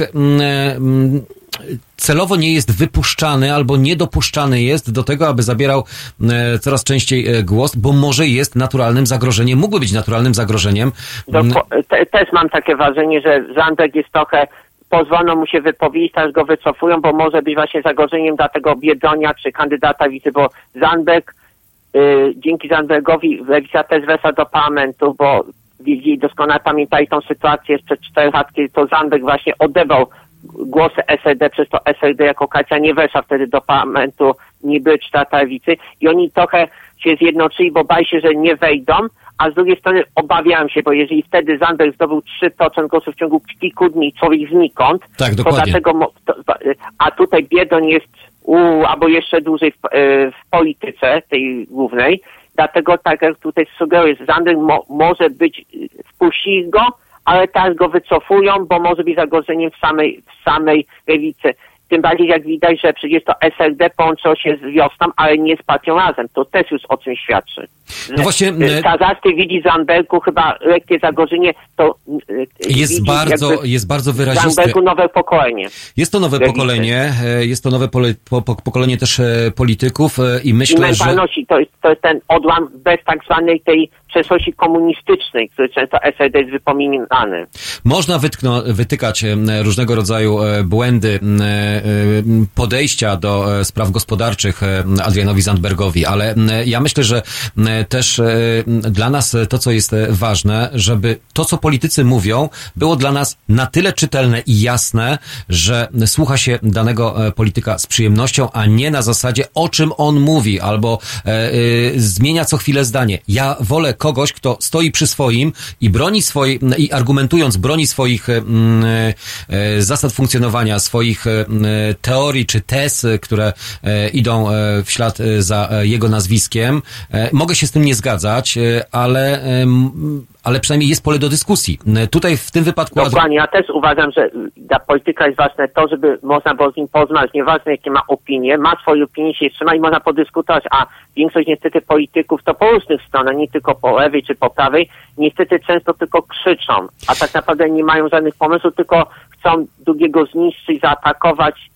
celowo nie jest wypuszczany albo niedopuszczany jest do tego, aby zabierał e, coraz częściej e, głos, bo może jest naturalnym zagrożeniem, mógłby być naturalnym zagrożeniem. Mm, te, też mam takie wrażenie, że Zandek jest trochę, pozwolono mu się wypowiedzieć, teraz go wycofują, bo może być właśnie zagrożeniem dla tego Biedronia czy kandydata wicy, bo Zandberg, y, dzięki Zandbergowi Lewica też weszła do parlamentu, bo wiedzieli, doskonale pamiętali tą sytuację sprzed czterech lat, kiedy to Zandberg właśnie odebrał głosy SLD, przez to SLD jako koalicja nie weszła wtedy do parlamentu, cztery lewicy i oni trochę się zjednoczyli, bo bali się, że nie wejdą, a z drugiej strony obawiałem się, bo jeżeli wtedy Zandberg zdobył 3% głosów w ciągu kilku dni, człowiek znikąd, Tak, to dlatego, a tutaj Biedon jest u, albo jeszcze dłużej w, e, w polityce tej głównej, dlatego tak jak tutaj sugeruję, Zandberg mo, może być, e, wpuścili go, ale teraz go wycofują, bo może być zagrożeniem w samej, w samej lewicy. Tym bardziej jak widać, że przecież to SLD połączyło się z wiosną, ale nie z partią razem. To też już o czym świadczy. No właśnie, Kazasty widzi Zandbergu chyba lekkie zagrożenie, to e, Jest widzi bardzo, jest bardzo w wyraziste. Zandbergu nowe pokolenie. Jest to nowe Lewicy. pokolenie, e, jest to nowe pole, po, po, pokolenie też e, polityków e, i I myślę, że... mentalności, to jest, to jest ten odłam bez tak zwanej tej przeszłości komunistycznej, który często SLD jest. Można wytkno, wytykać różnego rodzaju e, błędy e, e, podejścia do spraw gospodarczych Adrianowi Zandbergowi, ale ja myślę, że też dla nas to, co jest ważne, żeby to, co politycy mówią, było dla nas na tyle czytelne i jasne, że słucha się danego polityka z przyjemnością, a nie na zasadzie, o czym on mówi, albo zmienia co chwilę zdanie. Ja wolę kogoś, kto stoi przy swoim i broni swojej, i argumentując broni swoich e, mm, e, zasad funkcjonowania, swoich e, teorii czy tez, e, które e, idą e, w ślad e, za e, jego nazwiskiem. E, Mogę się z tym nie zgadzać, e, ale, ale przynajmniej jest pole do dyskusji. E, Tutaj w tym wypadku... Dokładnie, ja też uważam, że dla polityka jest ważne to, żeby można było z nim poznać, nieważne jakie ma opinie, ma swoje opinie, się trzyma i można podyskutować, a większość niestety polityków to po różnych stronach, nie tylko po lewej czy po prawej, niestety często tylko krzyczą, a tak naprawdę nie mają żadnych pomysłów, tylko chcą drugiego zniszczyć, zaatakować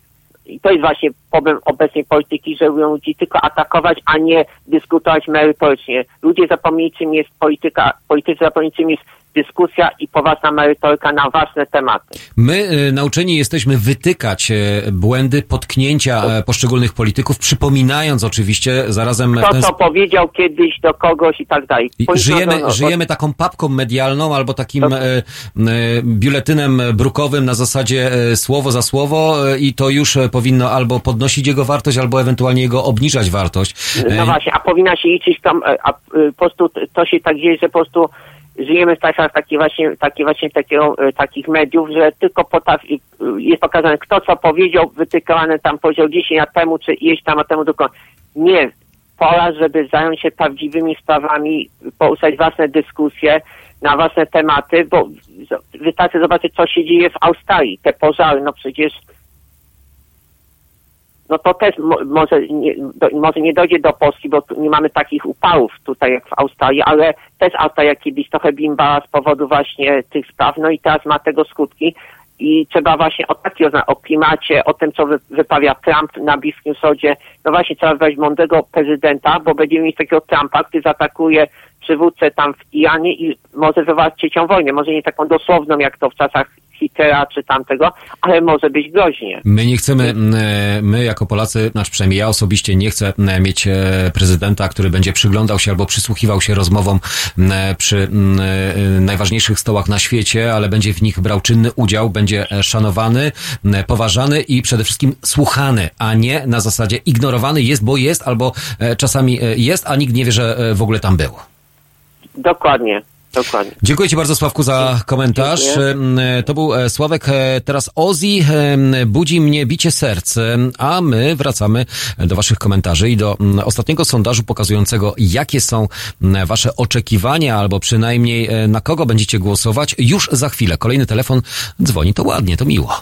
i to jest właśnie problem obecnej polityki, że lubią ludzi tylko atakować, a nie dyskutować merytorycznie. Ludzie zapomnieli, czym jest polityka, politycy zapomnieli, czym jest dyskusja i poważna merytoryka na ważne tematy. My y, nauczeni jesteśmy wytykać y, błędy, potknięcia e, poszczególnych polityków, przypominając oczywiście zarazem Kto ten co powiedział kiedyś do kogoś i tak dalej. Żyjemy, żyjemy taką papką medialną albo takim e, e, biuletynem brukowym na zasadzie słowo za słowo i to już powinno albo podnosić jego wartość, albo ewentualnie jego obniżać wartość. No właśnie, a powinna się liczyć tam, a e, po prostu to się tak dzieje, że po prostu żyjemy w czasach takich właśnie, takie właśnie takiego, e, takich mediów, że tylko potrafi, e, jest pokazane kto co powiedział, wytykane tam powiedział 10 lat temu, czy ileś tam lat temu, tylko nie. Pora, żeby zająć się prawdziwymi sprawami, poruszać własne dyskusje na własne tematy, bo wystarczy zobaczyć, co się dzieje w Australii. Te pożary, no przecież no to też mo, może, nie, do, może nie dojdzie do Polski, bo nie mamy takich upałów tutaj jak w Australii, ale też Australia kiedyś trochę bimbała z powodu właśnie tych spraw, no i teraz ma tego skutki. I trzeba właśnie o takiej o klimacie, o tym, co wy, wyprawia Trump na Bliskim Wschodzie, no właśnie trzeba wybrać mądrego prezydenta, bo będziemy mieć takiego Trumpa, który zaatakuje przywódcę tam w Iranie i może wywołać trzecią wojnę, może nie taką dosłowną, jak to w czasach Hitlera czy tamtego, ale może być groźnie. My nie chcemy, e, my jako Polacy, znaczy przynajmniej ja osobiście nie chcę mieć e, prezydenta, który będzie przyglądał się albo przysłuchiwał się rozmowom m, przy e, najważniejszych stołach na świecie, ale będzie w nich brał czynny udział, będzie e, szanowany, poważany i przede wszystkim słuchany, a nie na zasadzie ignorowany jest, bo jest, albo e, czasami e, jest, a nikt nie wie, że e, w ogóle tam był. Dokładnie, dokładnie. Dziękuję Ci bardzo, Sławku, za komentarz. Dziękuję. Em, To był e, Sławek. E, Teraz Ozzy em, budzi mnie bicie serc, a my wracamy do Waszych komentarzy i do mm, ostatniego sondażu pokazującego, jakie są mm, Wasze oczekiwania, albo przynajmniej e, na kogo będziecie głosować. Już za chwilę. Kolejny telefon dzwoni, to ładnie, to miło.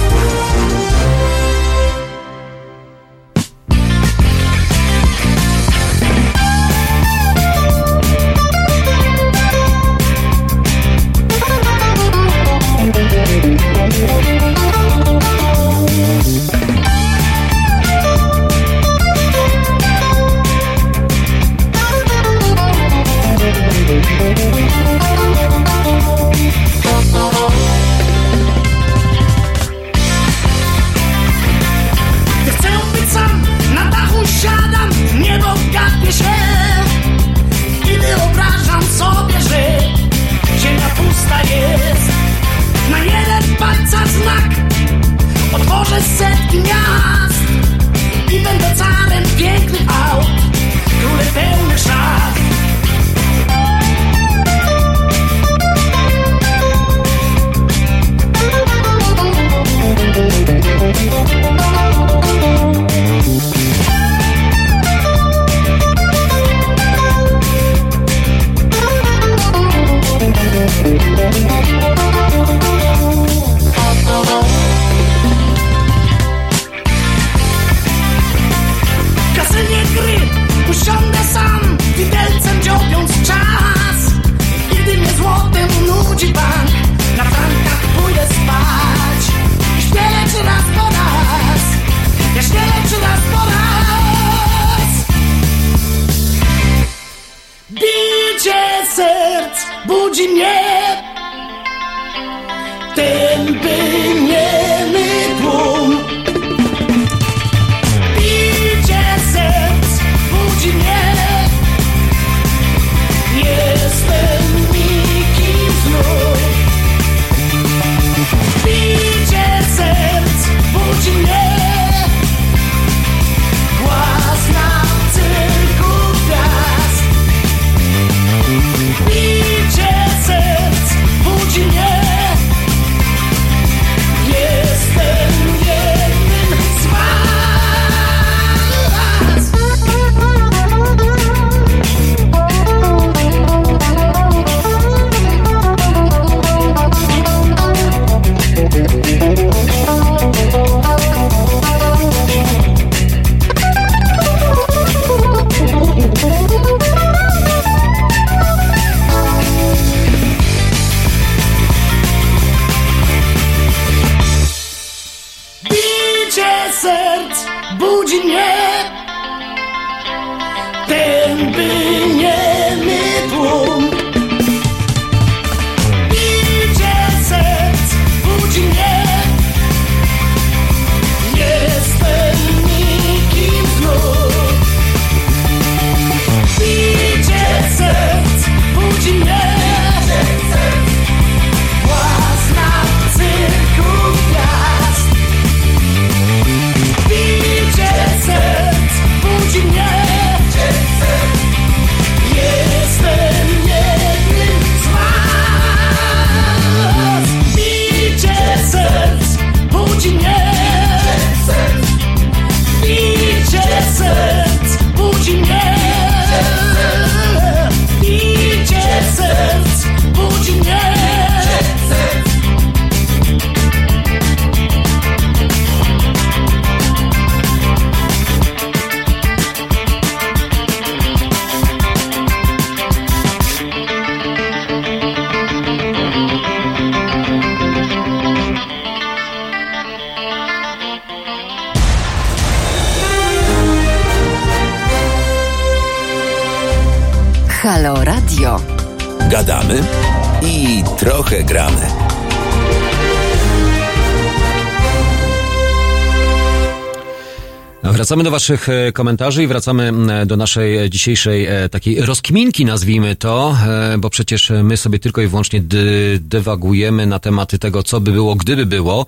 Wracamy do Waszych e, komentarzy i wracamy do naszej dzisiejszej e, takiej rozkminki, nazwijmy to, e, bo przecież my sobie tylko i wyłącznie dy, dywagujemy na tematy tego, co by było, gdyby było.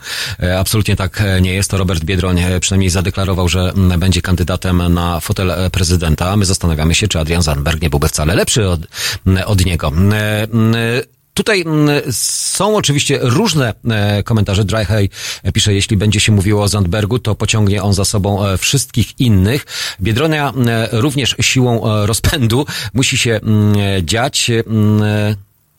Absolutnie tak nie jest. To Robert Biedroń przynajmniej zadeklarował, że będzie kandydatem na fotel prezydenta. My zastanawiamy się, czy Adrian Zandberg nie byłby wcale lepszy od, od niego. E, Tutaj mm, są oczywiście różne e, komentarze. Dryhay pisze, jeśli będzie się mówiło o Zandbergu, to pociągnie on za sobą e, wszystkich innych. Biedronia e, również siłą e, rozpędu musi się mm, dziać.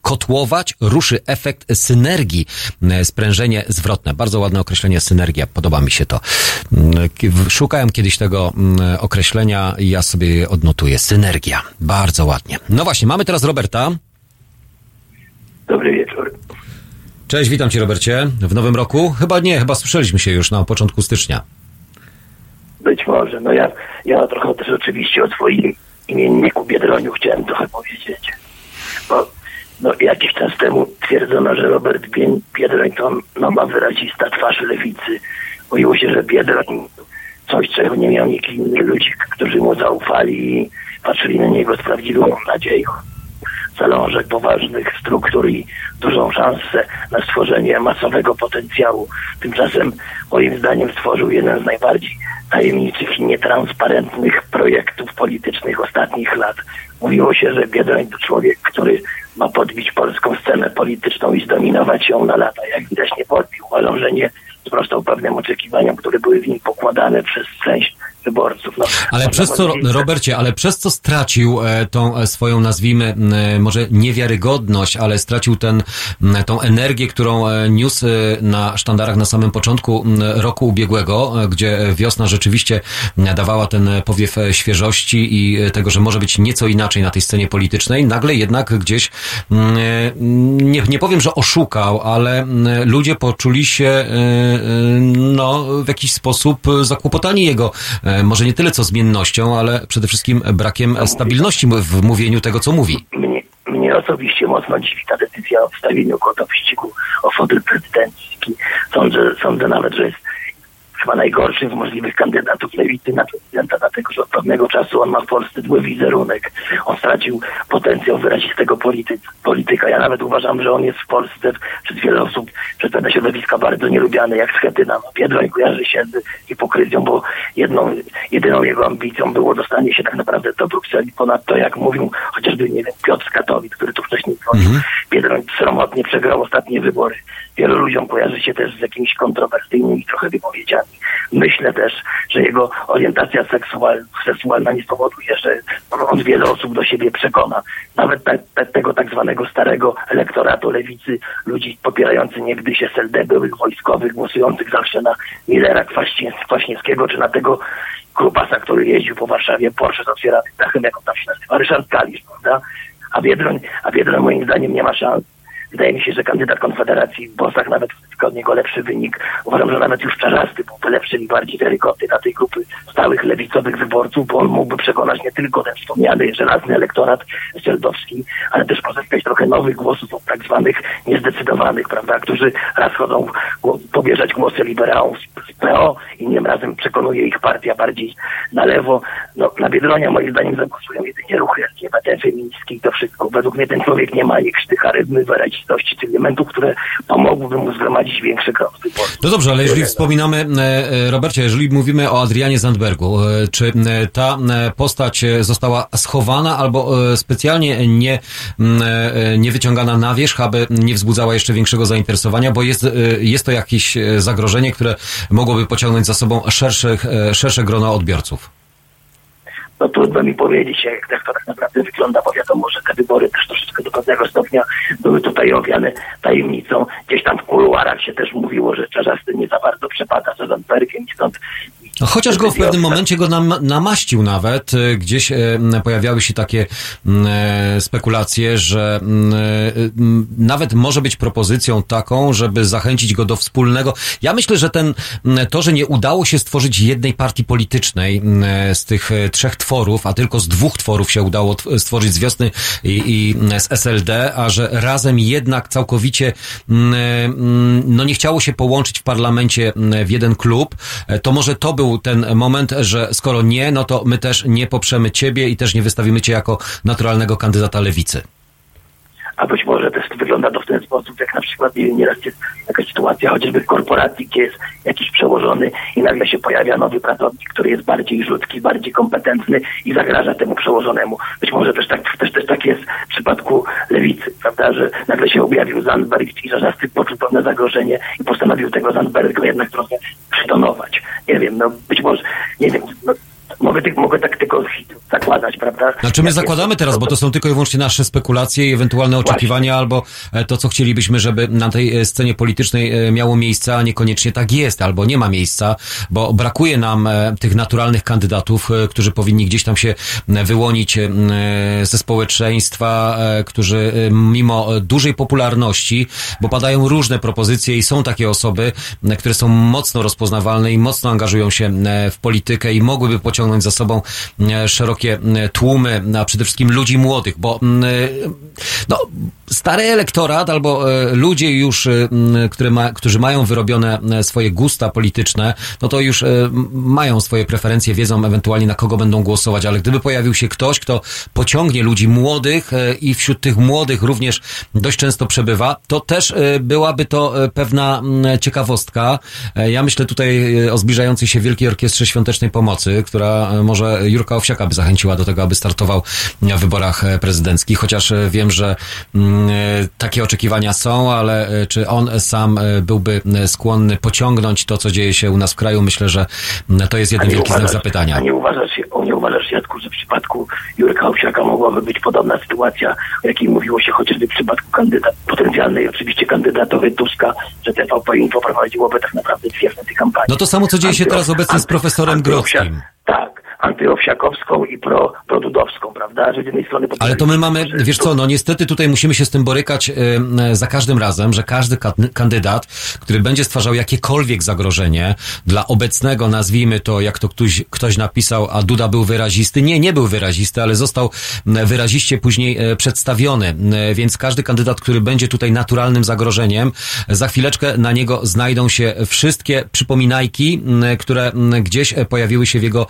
Kotłować, ruszy efekt synergii, e, sprężenie zwrotne. Bardzo ładne określenie synergia, podoba mi się to. Mm, Szukałem kiedyś tego określenia i ja sobie odnotuję. Synergia. Bardzo ładnie. No właśnie, mamy teraz Roberta. Dobry wieczór. Cześć, witam Cię Robercie. W nowym roku? Chyba nie, chyba słyszeliśmy się już na początku stycznia. Być może. No ja, ja trochę też oczywiście o swoim imienniku Biedroniu chciałem trochę powiedzieć. Bo no, jakiś czas temu twierdzono, że Robert Bie- Biedroń to no, ma wyrazista twarz lewicy. Mówiło się, że Biedroń coś, czego nie miał nikt inny. Ludzi, którzy mu zaufali i patrzyli na niego z prawdziwą nadzieją. Zalążek poważnych struktur i dużą szansę na stworzenie masowego potencjału. Tymczasem moim zdaniem stworzył jeden z najbardziej tajemniczych i nietransparentnych projektów politycznych ostatnich lat. Mówiło się, że Biedroń to człowiek, który ma podbić polską scenę polityczną i zdominować ją na lata. Jak widać nie podbił. Uważam, że nie sprostał pewnym oczekiwaniom, które były w nim pokładane przez część wyborców. No, Ale przez co, powiedzieć, Robercie, ale przez co stracił e, tą e, swoją, nazwijmy, e, może niewiarygodność, ale stracił ten, tą energię, którą niósł na sztandarach na samym początku roku ubiegłego, gdzie wiosna rzeczywiście dawała ten powiew świeżości i tego, że może być nieco inaczej na tej scenie politycznej. Nagle jednak gdzieś, nie, nie powiem, że oszukał, ale ludzie poczuli się, no, w jakiś sposób zakłopotani jego, może nie tyle co zmiennością, ale przede wszystkim brakiem stabilności w mówieniu tego, co mówi. mnie, mnie osobiście mocno dziwi ta decyzja o wstawieniu go do wyścigu o fotel prezydencki. Sądzę, sądzę nawet, że jest chyba najgorszym z możliwych kandydatów lewicy na prezydenta, dlatego że od pewnego czasu on ma w Polsce zły wizerunek. On stracił potencjał wyrazistego polity, polityka. Ja nawet uważam, że on jest w Polsce przez wiele osób, przez pewne środowiska bardzo nielubiany, jak Schetyna. No, Biedroń kojarzy się z hipokryzją, bo jedną, jedyną jego ambicją było dostanie się tak naprawdę do Brukseli. Ponadto, jak mówił chociażby, nie wiem, Piotr Katowic, który tu wcześniej dzwonił, Mhm. Biedroń sromotnie przegrał ostatnie wybory. Wielu ludziom kojarzy się też z jakimiś kontrowersyjnymi trochę wypowiedziami. Myślę też, że jego orientacja seksual, seksualna nie spowoduje, że on wiele osób do siebie przekona. Nawet te, te, tego tak zwanego starego elektoratu lewicy, ludzi popierających niegdyś SLD, byłych wojskowych, głosujących zawsze na Millera Kwaśnie- Kwaśniewskiego, czy na tego Krupasa, który jeździł po Warszawie Porsche z otwieranym dachem, jak on tam się nazywa, Ryszard Kalisz, prawda? A Biedroń, a Biedroń moim zdaniem nie ma szans. Wydaje mi się, że kandydat Konfederacji w Bosach nawet uzyskał od niego lepszy wynik. Uważam, że nawet już Czarzasty byłby lepszy i bardziej wiarygodny dla tej grupy stałych lewicowych wyborców, bo on mógłby przekonać nie tylko ten wspomniany żelazny elektorat seldowski, ale też pozyskać trochę nowych głosów od tak zwanych niezdecydowanych, prawda, którzy raz chodzą pobierzać głosy liberałów z PO, innym razem przekonuje ich partia bardziej na lewo. No, na Biedronia moim zdaniem zagłosują jedynie ruchy LGBT, feministki i to wszystko. Według mnie ten człowiek nie ma ani krzty charyzmy, wyrazistości, tych elementów, które pomogłyby mu zgromadzić większe wyborców. No dobrze, ale jeżeli wspominamy, e, e, Robercie, jeżeli mówimy o Adrianie Zandbergu, e, czy ta postać została schowana albo specjalnie nie, nie wyciągana na wierzch, aby nie wzbudzała jeszcze większego zainteresowania, bo jest, jest to jakieś zagrożenie, które mogłoby pociągnąć za sobą szerszych, e, szersze grono odbiorców? No trudno mi powiedzieć, jak, jak to tak naprawdę wygląda, bo wiadomo, że te wybory też troszeczkę do pewnego stopnia były tutaj owiane tajemnicą. Gdzieś tam w kuluarach się też mówiło, że Czarzasty nie za bardzo przepada za Zandbergiem stąd Chociaż go w pewnym momencie go nam, namaścił nawet, e, gdzieś m, pojawiały się takie e, spekulacje, że e, nawet może być propozycją taką, żeby zachęcić go do wspólnego. Ja myślę, że ten, to, że nie udało się stworzyć jednej partii politycznej e, z tych trzech tworów, a tylko z dwóch tworów się udało stworzyć z wiosny i, i z SLD, a że razem jednak całkowicie no nie chciało się połączyć w parlamencie w jeden klub, to może to był ten moment, że skoro nie, no to my też nie poprzemy ciebie i też nie wystawimy cię jako naturalnego kandydata lewicy. a być może też wygląda to w ten sposób, jak na przykład nieraz jest jakaś sytuacja chociażby w korporacji, gdzie jest jakiś przełożony i nagle się pojawia nowy pracownik, który jest bardziej ludzki, bardziej kompetentny i zagraża temu przełożonemu. Być może też tak, też, też tak jest w przypadku lewicy, prawda, że nagle się objawił Zandberg i Żarzasty poczuł pewne zagrożenie i postanowił tego Zandberga jednak trochę przytonować. Nie wiem, no być może, nie wiem, no, mogę, ty, mogę tak tylko zakładać, prawda? Znaczy my Jak zakładamy jest- teraz, bo to są tylko i wyłącznie nasze spekulacje i ewentualne oczekiwania albo e, to, co chcielibyśmy, żeby na tej e, scenie politycznej e, miało miejsce, a niekoniecznie tak jest, albo nie ma miejsca, bo brakuje nam tych naturalnych kandydatów, którzy powinni gdzieś tam się wyłonić ze społeczeństwa, którzy mimo dużej popularności, bo padają różne propozycje i są takie osoby, które są mocno rozpoznawalne i mocno angażują się w politykę i mogłyby pociągnąć za sobą e, szerokie e, tłumy, a przede wszystkim ludzi młodych, bo mm, e, no, stary elektorat albo ludzie już, które ma, którzy mają wyrobione swoje gusta polityczne, no to już mają swoje preferencje, wiedzą ewentualnie na kogo będą głosować, ale gdyby pojawił się ktoś, kto pociągnie ludzi młodych i wśród tych młodych również dość często przebywa, to też byłaby to pewna ciekawostka. Ja myślę tutaj o zbliżającej się Wielkiej Orkiestrze Świątecznej Pomocy, która e, może Jurka Owsiaka by zachęciła do tego, aby startował w wyborach e, prezydenckich, chociaż e, wiem, że mm, takie oczekiwania są, ale czy on sam byłby skłonny pociągnąć to, co dzieje się u nas w kraju? Myślę, że to jest jeden wielki znak uważasz- zapytania. A nie uważasz, nie uważasz, Jacku, że w przypadku Jurka Owsiaka mogłaby być podobna sytuacja, o jakiej mówiło się chociażby w przypadku kandydat, potencjalnej oczywiście kandydatowej Tuska, że TVP Info prowadziłoby tak naprawdę dwie tej kampanii. No to samo, co dzieje się teraz obecnie z profesorem Grodzkim. Tak, antyowsiakowską i pro, produdowską, prawda? Że z jednej strony... Ale to my mamy, wiesz co, no niestety tutaj musimy się z tym borykać y, za każdym razem, że każdy ka- kandydat, który będzie stwarzał jakiekolwiek zagrożenie dla obecnego, nazwijmy to, jak to ktoś, ktoś napisał, a Duda był wyrazisty. Nie, nie był wyrazisty, ale został wyraziście później y, przedstawiony. Więc każdy kandydat, który będzie tutaj naturalnym zagrożeniem, za chwileczkę na niego znajdą się wszystkie przypominajki, które gdzieś e, pojawiły się w jego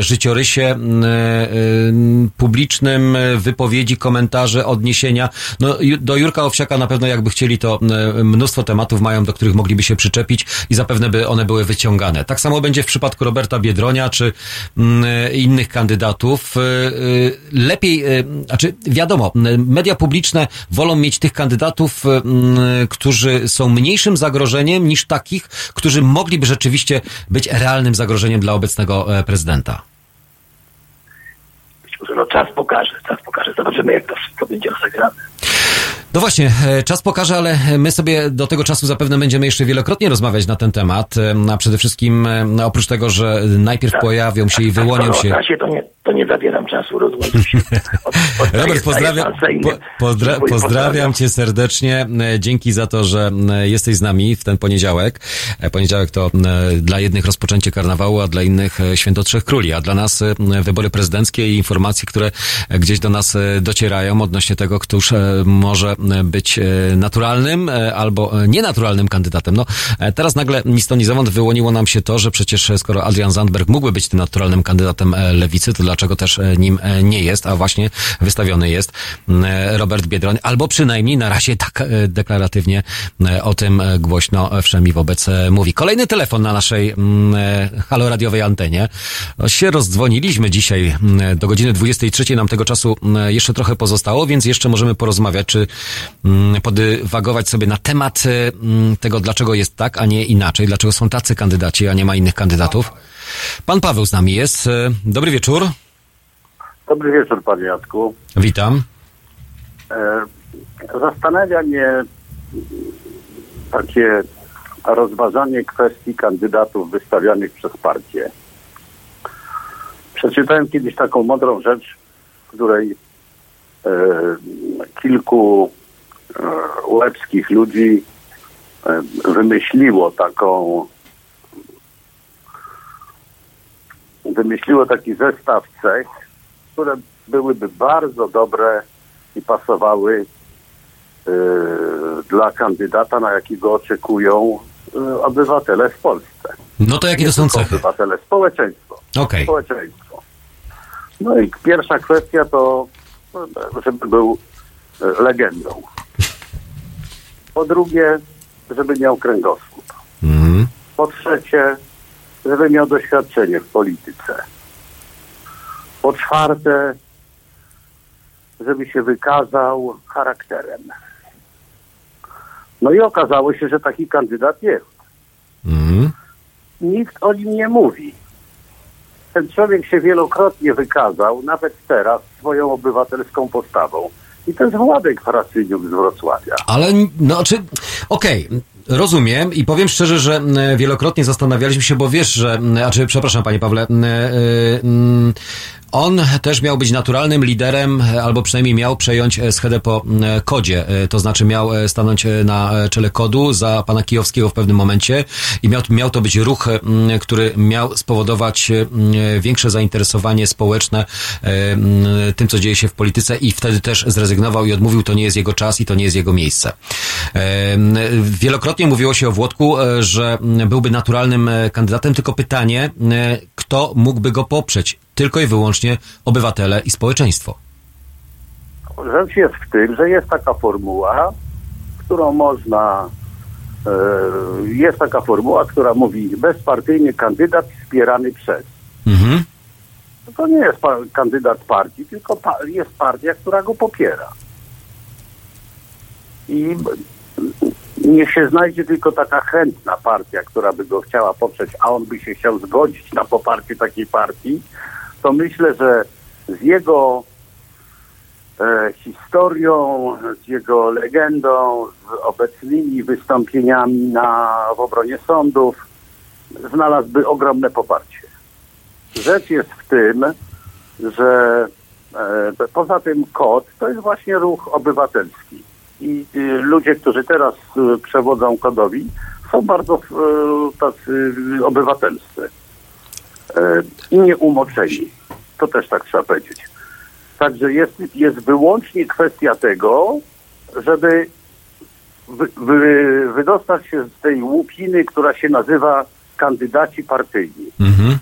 życiorysie y, y, publicznym, wypowiedzi, komentarze, odniesienia. No, do Jurka Owsiaka na pewno jakby chcieli, to mnóstwo tematów mają, do których mogliby się przyczepić i zapewne by one były wyciągane. Tak samo będzie w przypadku Roberta Biedronia czy mm, innych kandydatów. Lepiej, znaczy wiadomo, media publiczne wolą mieć tych kandydatów, którzy są mniejszym zagrożeniem niż takich, którzy mogliby rzeczywiście być realnym zagrożeniem dla obecnego e, prezydenta. Być może no, czas pokaże, czas pokaże. Zobaczymy, jak to wszystko będzie rozegrane. No właśnie, e, czas pokaże, ale my sobie do tego czasu zapewne będziemy jeszcze wielokrotnie rozmawiać na ten temat. E, A przede wszystkim e, no, oprócz tego, że najpierw pojawią się i wyłonią Skoro się. czasie, to nie, to nie zabieram czasu, rozumiem Robert, pozdrawiam, po, pozdra, pozdrawiam cię serdecznie. Dzięki za to, że jesteś z nami w ten poniedziałek. Poniedziałek to dla jednych rozpoczęcie karnawału, a dla innych święto Trzech Króli, a dla nas wybory prezydenckie i informacje, które gdzieś do nas docierają odnośnie tego, któż może być e, naturalnym e, albo e, nienaturalnym kandydatem. No, teraz nagle ni stąd ni zowąd wyłoniło nam się to, że przecież skoro Adrian Zandberg mógłby być tym naturalnym kandydatem lewicy, to dlaczego też nim nie jest, a właśnie wystawiony jest Robert Biedroń, albo przynajmniej na razie tak deklaratywnie o tym głośno wszemi wobec mówi. Kolejny telefon na naszej mm, haloradiowej antenie. Się rozdzwoniliśmy dzisiaj mm, do godziny 23. Nam tego czasu mm, jeszcze trochę pozostało, więc jeszcze możemy porozmawiać, czy mm, podywagować sobie na temat e, mm, tego, dlaczego jest tak, a nie inaczej, dlaczego są tacy kandydaci, a nie ma innych kandydatów. Pan Paweł z nami jest. E, Dobry wieczór. Dobry wieczór, panie Jacku. Witam. E, Zastanawia mnie takie rozważanie kwestii kandydatów wystawianych przez partię. Przeczytałem kiedyś taką mądrą rzecz, w której kilku e, łebskich ludzi e, wymyśliło taką wymyśliło taki zestaw cech, które byłyby bardzo dobre i pasowały e, dla kandydata, na jakiego oczekują e, obywatele w Polsce. No to jakie to są cechy? Obywatele, społeczeństwo. Okej. Społeczeństwo. No i pierwsza kwestia to, żeby był e, legendą. Po drugie, żeby miał kręgosłup. Mhm. Po trzecie, żeby miał doświadczenie w polityce. Po czwarte, żeby się wykazał charakterem. No i okazało się, że taki kandydat jest. Mhm. Nikt o nim nie mówi. Ten człowiek się wielokrotnie wykazał, nawet teraz, swoją obywatelską postawą. I to jest Władek Frasyniuk z Wrocławia. Ale, no, czy, okej, rozumiem i powiem szczerze, że wielokrotnie zastanawialiśmy się, bo wiesz, że, m, a czy, przepraszam panie Pawle, m, on też miał być naturalnym liderem, albo przynajmniej miał przejąć schedę po kodzie, e, to znaczy miał e, stanąć e, na czele kodu za pana Kijowskiego w pewnym momencie i miał, miał to być ruch, który miał spowodować większe zainteresowanie społeczne tym, co dzieje się w polityce i wtedy też zrezygnował i odmówił, to nie jest jego czas i to nie jest jego miejsce. Wielokrotnie mówiło się o Włodku, że byłby naturalnym kandydatem, tylko pytanie, kto mógłby go poprzeć? Tylko i wyłącznie obywatele i społeczeństwo. Rzecz jest w tym, że jest taka formuła, którą można. E, jest taka formuła, która mówi bezpartyjny kandydat wspierany przez. Mhm. To nie jest pa- kandydat partii, tylko pa- jest partia, która go popiera. I niech się znajdzie tylko taka chętna partia, która by go chciała poprzeć, a on by się chciał zgodzić na poparcie takiej partii, to myślę, że z jego e, historią, z jego legendą, z obecnymi wystąpieniami na, w obronie sądów, znalazłby ogromne poparcie. rzecz jest w tym, że e, poza tym KOD to jest właśnie ruch obywatelski. I y, ludzie, którzy teraz y, przewodzą KODowi, są bardzo y, tacy obywatelscy e, i nieumoczeni. To też tak trzeba powiedzieć. Także jest, jest wyłącznie kwestia tego, żeby wy, wy, wydostać się z tej łupiny, która się nazywa kandydaci partyjni. Mhm.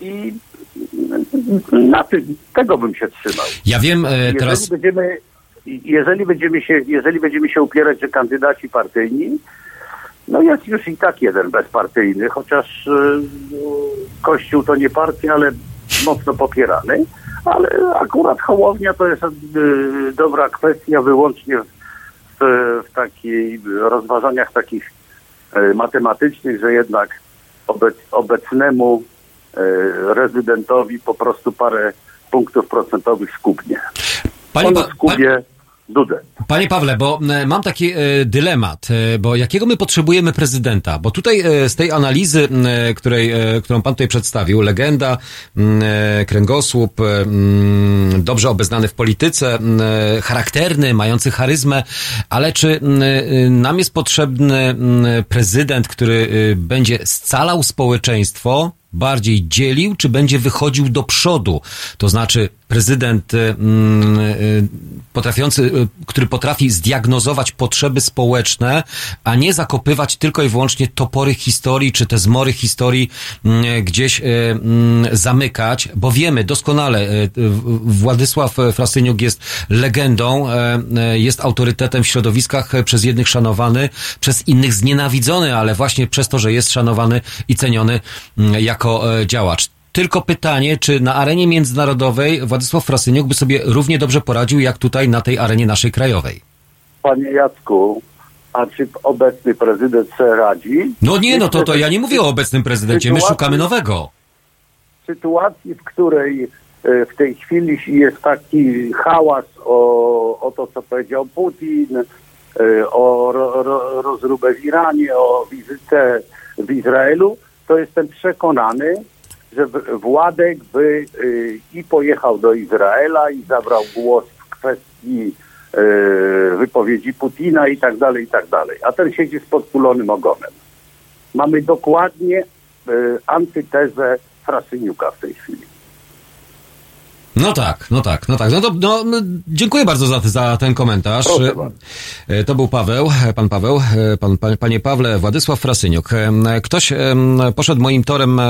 I na tym, tego bym się trzymał. Ja wiem e, Jeżeli teraz... będziemy, jeżeli będziemy się, jeżeli będziemy się upierać, że kandydaci partyjni, no jest już i tak jeden bezpartyjny, chociaż y, Kościół to nie partia, ale mocno popierany, ale akurat Hołownia to jest y, dobra kwestia wyłącznie w, w, takiej rozważaniach takich y, matematycznych, że jednak obec, obecnemu rezydentowi po prostu parę punktów procentowych skubnie. Panie, On pa, skubie Dudę. Panie Pawle, bo e, mam taki e, dylemat, e, bo jakiego my potrzebujemy prezydenta? Bo tutaj z tej analizy, której, którą pan tutaj przedstawił, legenda, kręgosłup, dobrze obeznany w polityce, charakterny, mający charyzmę, ale czy nam jest potrzebny prezydent, który będzie scalał społeczeństwo, bardziej dzielił, czy będzie wychodził do przodu? To znaczy prezydent y, y, potrafiący, y, który potrafi zdiagnozować potrzeby społeczne, a nie zakopywać tylko i wyłącznie topory historii, czy te zmory historii gdzieś zamykać, bo wiemy doskonale, Władysław Frasyniuk jest legendą, jest autorytetem w środowiskach przez jednych szanowany, przez innych znienawidzony, ale właśnie przez to, że jest szanowany i ceniony jako działacz. Tylko pytanie, czy na arenie międzynarodowej Władysław Frasyniuk by sobie równie dobrze poradził, jak tutaj na tej arenie naszej krajowej? Panie Jacku, a czy obecny prezydent sobie radzi? No nie, no to, to ja nie mówię o obecnym prezydencie, my szukamy nowego. W sytuacji, w której e, w tej chwili jest taki hałas o, o to, co powiedział Putin, e, o ro, ro, rozróbę w Iranie, o wizytę w Izraelu, to jestem przekonany, że Władek by y, i pojechał do Izraela i zabrał głos w kwestii y, wypowiedzi Putina i tak dalej, i tak dalej. A ten siedzi z podkulonym ogonem. Mamy dokładnie y, antytezę Frasyniuka w tej chwili. No tak, no tak, no tak. No to no, dziękuję bardzo za, za ten komentarz. E, To był Paweł, e, pan Paweł, e, pan, pan, panie Pawle, Władysław Frasyniuk. Ktoś poszedł moim torem,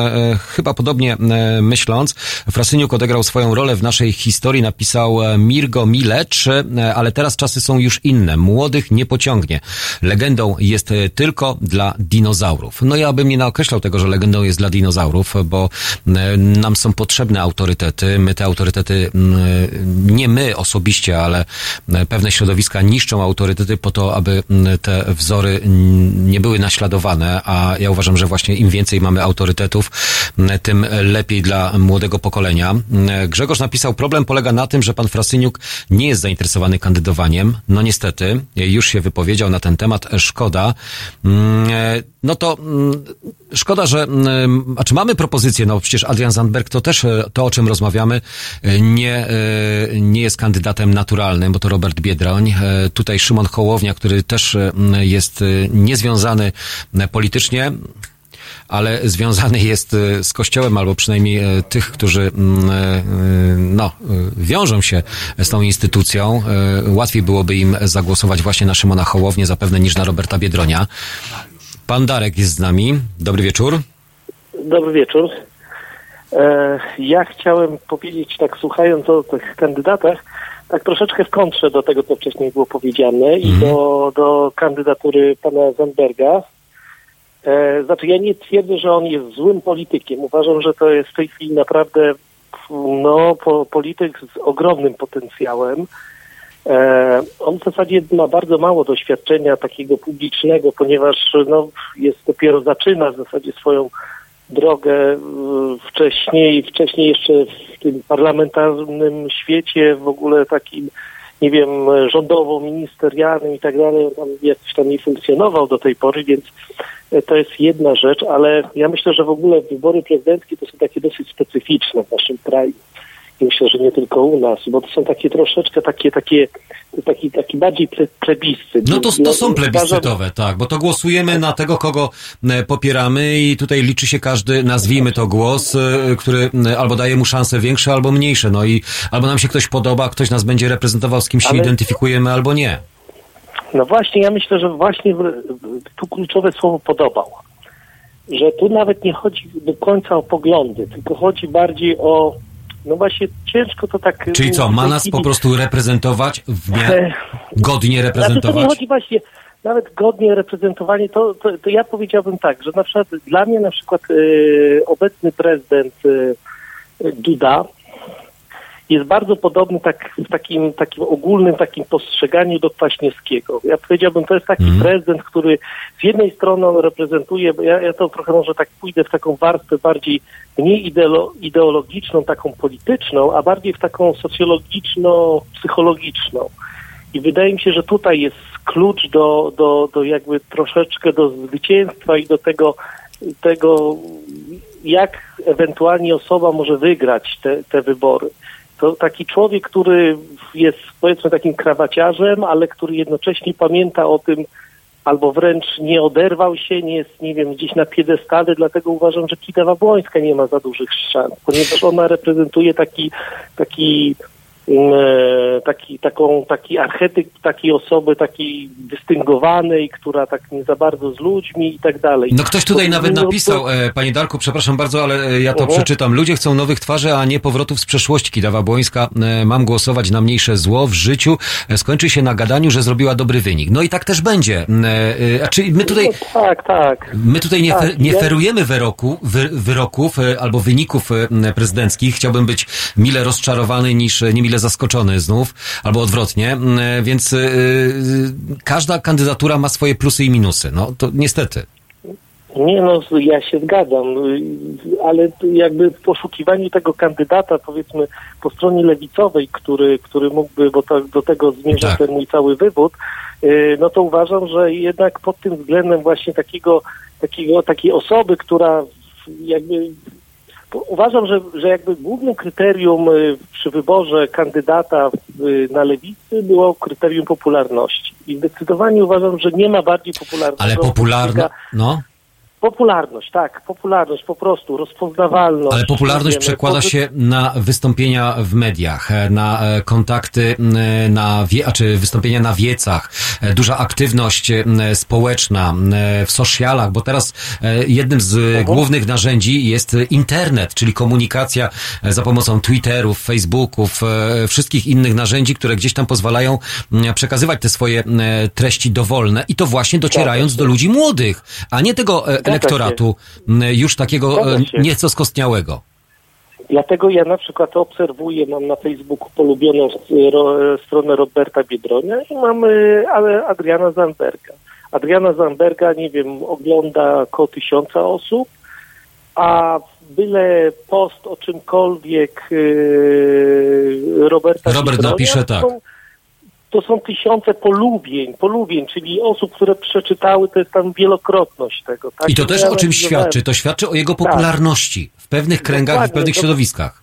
chyba podobnie myśląc. Frasyniuk odegrał swoją rolę w naszej historii, napisał Mirgo Milecz, ale teraz czasy są już inne. Młodych nie pociągnie. Legendą jest tylko dla dinozaurów. No ja bym nie naokreślał tego, że legendą jest dla dinozaurów, bo nam są potrzebne autorytety. My te autorytety, m, nie my osobiście, ale e, pewne środowiska niszczą autorytety po to, aby m, te wzory m, nie były naśladowane, a ja uważam, że właśnie im więcej mamy autorytetów, tym lepiej dla młodego pokolenia. Grzegorz napisał, problem polega na tym, że pan Frasyniuk nie jest zainteresowany kandydowaniem. No niestety, już się wypowiedział na ten temat, szkoda. Mm, e, No to mm, szkoda, że, mm, a czy mamy propozycję, no przecież Adrian Zandberg to też e, to, o czym rozmawiamy, nie, e, nie jest kandydatem naturalnym, bo to Robert Biedroń. E, Tutaj Szymon Hołownia, który też e, jest e, niezwiązany e, politycznie, ale związany jest e, z Kościołem, albo przynajmniej e, tych, którzy e, no, e, wiążą się z tą instytucją. E, Łatwiej byłoby im zagłosować właśnie na Szymona Hołownię zapewne niż na Roberta Biedronia. Pan Darek jest z nami. Dobry wieczór. Dobry wieczór. E, ja chciałem powiedzieć, tak słuchając o tych kandydatach, tak troszeczkę w kontrze do tego, co wcześniej było powiedziane i do, do kandydatury pana Zandberga. E, znaczy, ja nie twierdzę, że on jest złym politykiem. Uważam, że to jest w tej chwili naprawdę no, po, polityk z ogromnym potencjałem. E, on w zasadzie ma bardzo mało doświadczenia takiego publicznego, ponieważ no, jest dopiero zaczyna w zasadzie swoją drogę y, wcześniej, wcześniej jeszcze w tym parlamentarnym świecie, w ogóle takim nie wiem, rządową, ministerialnym i tak dalej. On jakoś tam nie funkcjonował do tej pory, więc e, to jest jedna rzecz, ale ja myślę, że w ogóle wybory prezydenckie to są takie dosyć specyficzne w naszym kraju. Myślę, że nie tylko u nas, bo to są takie troszeczkę takie, takie, taki, taki bardziej ple, plebiscyt. No to, to są plebiscytowe, tak, bo to głosujemy na tego, kogo e, popieramy i tutaj liczy się każdy, nazwijmy to głos, e, który e, albo daje mu szanse większe, albo mniejsze, no i albo nam się ktoś podoba, ktoś nas będzie reprezentował, z kim się Ale- identyfikujemy, albo nie. No właśnie, ja myślę, że właśnie tu kluczowe słowo podobał. Że tu nawet nie chodzi do końca o poglądy, tylko chodzi bardziej o, no właśnie ciężko to tak... Czyli co, ma nas po prostu reprezentować, w miarę godnie Znaczy, to nie reprezentować? chodzi właśnie nawet godnie reprezentowanie, to, to, to ja powiedziałbym tak, że na przykład dla mnie na przykład e, obecny prezydent e, Duda jest bardzo podobny tak, w takim, takim ogólnym takim postrzeganiu do Kwaśniewskiego. Ja powiedziałbym, to jest taki prezydent, który z jednej strony on reprezentuje, bo ja, ja to trochę może tak pójdę w taką warstwę bardziej mniej ideolo, ideologiczną, taką polityczną, a bardziej w taką socjologiczno-psychologiczną. I wydaje mi się, że tutaj jest klucz do, do, do jakby troszeczkę do zwycięstwa i do tego, tego jak ewentualnie osoba może wygrać te, te wybory. To taki człowiek, który jest powiedzmy takim krawaciarzem, ale który jednocześnie pamięta o tym, albo wręcz nie oderwał się, nie jest, nie wiem, gdzieś na piedestale, dlatego uważam, że Kitawa Błońska nie ma za dużych szans, ponieważ ona reprezentuje taki, taki, taki, taką, taki archetyp takiej osoby, takiej dystyngowanej, która tak nie za bardzo z ludźmi i tak dalej. No ktoś tutaj To- nawet napisał, to- e, panie Darku, przepraszam bardzo, ale e, ja to Mhm. przeczytam. Ludzie chcą nowych twarzy, a nie powrotów z przeszłości. Kidawa Błońska, e, mam głosować na mniejsze zło w życiu. E, skończy się na gadaniu, że zrobiła dobry wynik. No i tak też będzie. E, e, czyli my tutaj... No, tak, tak. My tutaj nie, Tak, fe, nie ja- ferujemy wyroku, wy, wyroków e, albo wyników e, prezydenckich. Chciałbym być mile rozczarowany niż e, zaskoczony znów, albo odwrotnie. M, e, Więc e, e, każda kandydatura ma swoje plusy i minusy. No to niestety. Nie no, ja się zgadzam, y, ale jakby w poszukiwaniu tego kandydata, powiedzmy, po stronie lewicowej, który, który mógłby, bo to, do tego zmierza Tak. ten mój cały wywód, y, no to uważam, że jednak pod tym względem właśnie takiego, takiego takiej osoby, która jakby uważam, że, że jakby głównym kryterium y, przy wyborze kandydata y, na lewicy było kryterium popularności. I zdecydowanie uważam, że nie ma bardziej popularnego Ale popularna, polityka- no. Popularność, tak, popularność po prostu, rozpoznawalność. Ale popularność Wiemy, przekłada się na wystąpienia w mediach, e, na e, kontakty, e, na wie, czy wystąpienia na wiecach, duża aktywność społeczna w socialach, bo teraz jednym z e, głównych narzędzi jest internet, czyli komunikacja za pomocą Twitterów, Facebooków, wszystkich innych narzędzi, które gdzieś tam pozwalają przekazywać te swoje treści dowolne i to właśnie docierając do ludzi młodych, a nie tego. Elektoratu już takiego nieco skostniałego. Dlatego ja na przykład obserwuję, mam na Facebooku polubioną ro, stronę Roberta Biedronia i mam ale Adriana Zamberga. Adriana Zamberga, nie wiem, ogląda około tysiąca osób, a byle post o czymkolwiek e, Roberta Robert Biedronia, napisze tak. są- to są tysiące polubień, polubień, czyli osób, które przeczytały, to jest tam wielokrotność tego. Tak? I to też Ja o czymś świadczy. To świadczy o jego Tak. popularności w pewnych kręgach i w Dokładnie, pewnych to- środowiskach.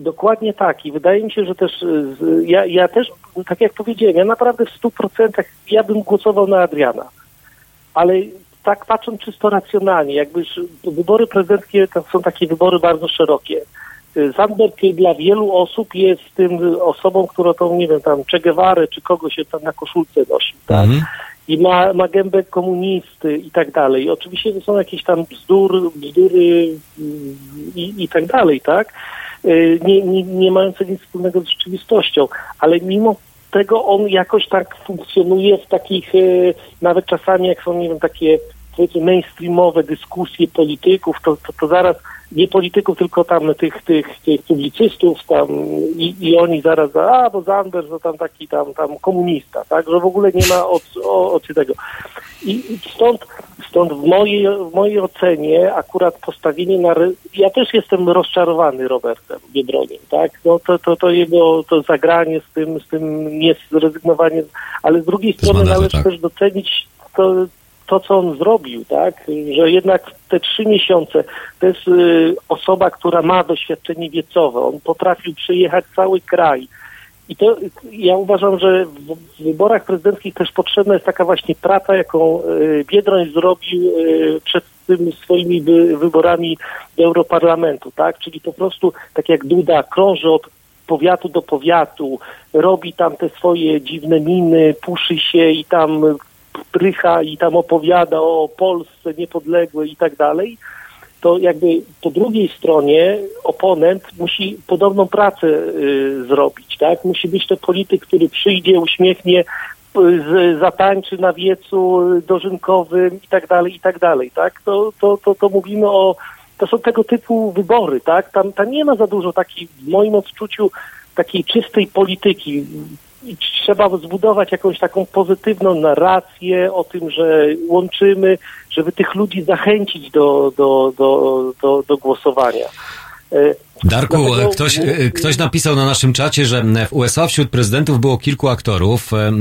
Dokładnie tak i wydaje mi się, że też y, ja, ja też, tak jak powiedziałem, ja naprawdę w stu procentach ja bym głosował na Adriana. Ale tak patrząc czysto racjonalnie, jakby wybory prezydenckie to są takie wybory bardzo szerokie. Sandberg dla wielu osób jest tym osobą, która tą, nie wiem, tam Che Guevara czy kogoś się tam na koszulce nosi, tak? Mhm. i ma, ma gębę komunisty i tak dalej. Oczywiście to są jakieś tam bzdur, bzdury mm, i, i tak dalej, tak? Y, Nie, nie, nie mające nic wspólnego z rzeczywistością, ale mimo tego on jakoś tak funkcjonuje w takich, y, nawet czasami jak są, nie wiem, takie powiedzmy mainstreamowe dyskusje polityków, to, to, to zaraz nie polityków, tylko tam tych, tych, tych publicystów tam i, i oni zaraz, a bo Zanders to tam taki tam, tam komunista, tak, że w ogóle nie ma o, o, o tego. I i stąd, stąd w mojej, w mojej ocenie akurat postawienie na... Ja też jestem rozczarowany Robertem Biedroniem, tak? No to, to, to jego to zagranie z tym, z tym nie zrezygnowanie, ale z drugiej strony należy tak. też docenić to, to, co on zrobił, tak? Że jednak te trzy miesiące to jest y, osoba, która ma doświadczenie wiecowe. On potrafił przejechać cały kraj. I to ja uważam, że w, wyborach prezydenckich też potrzebna jest taka właśnie praca, jaką y, Biedroń zrobił y, przed tymi swoimi wy, wyborami do Europarlamentu, tak? Czyli po prostu tak jak Duda krąży od powiatu do powiatu, robi tam te swoje dziwne miny, puszy się i tam prycha i tam opowiada o Polsce niepodległej i tak dalej, to jakby po drugiej stronie oponent musi podobną pracę y, zrobić, tak? Musi być to polityk, który przyjdzie, uśmiechnie, y, z, zatańczy na wiecu dożynkowym i tak dalej, i tak dalej, tak? To, to, to, to mówimy o, to są tego typu wybory, tak? Tam, tam nie ma za dużo takiej, w moim odczuciu, takiej czystej polityki. Trzeba zbudować jakąś taką pozytywną narrację o tym, że łączymy, żeby tych ludzi zachęcić do, do, do, do, do głosowania. E, Darku, Dlatego- ktoś, e, ktoś napisał na naszym czacie, że w USA wśród prezydentów było kilku aktorów. E, e,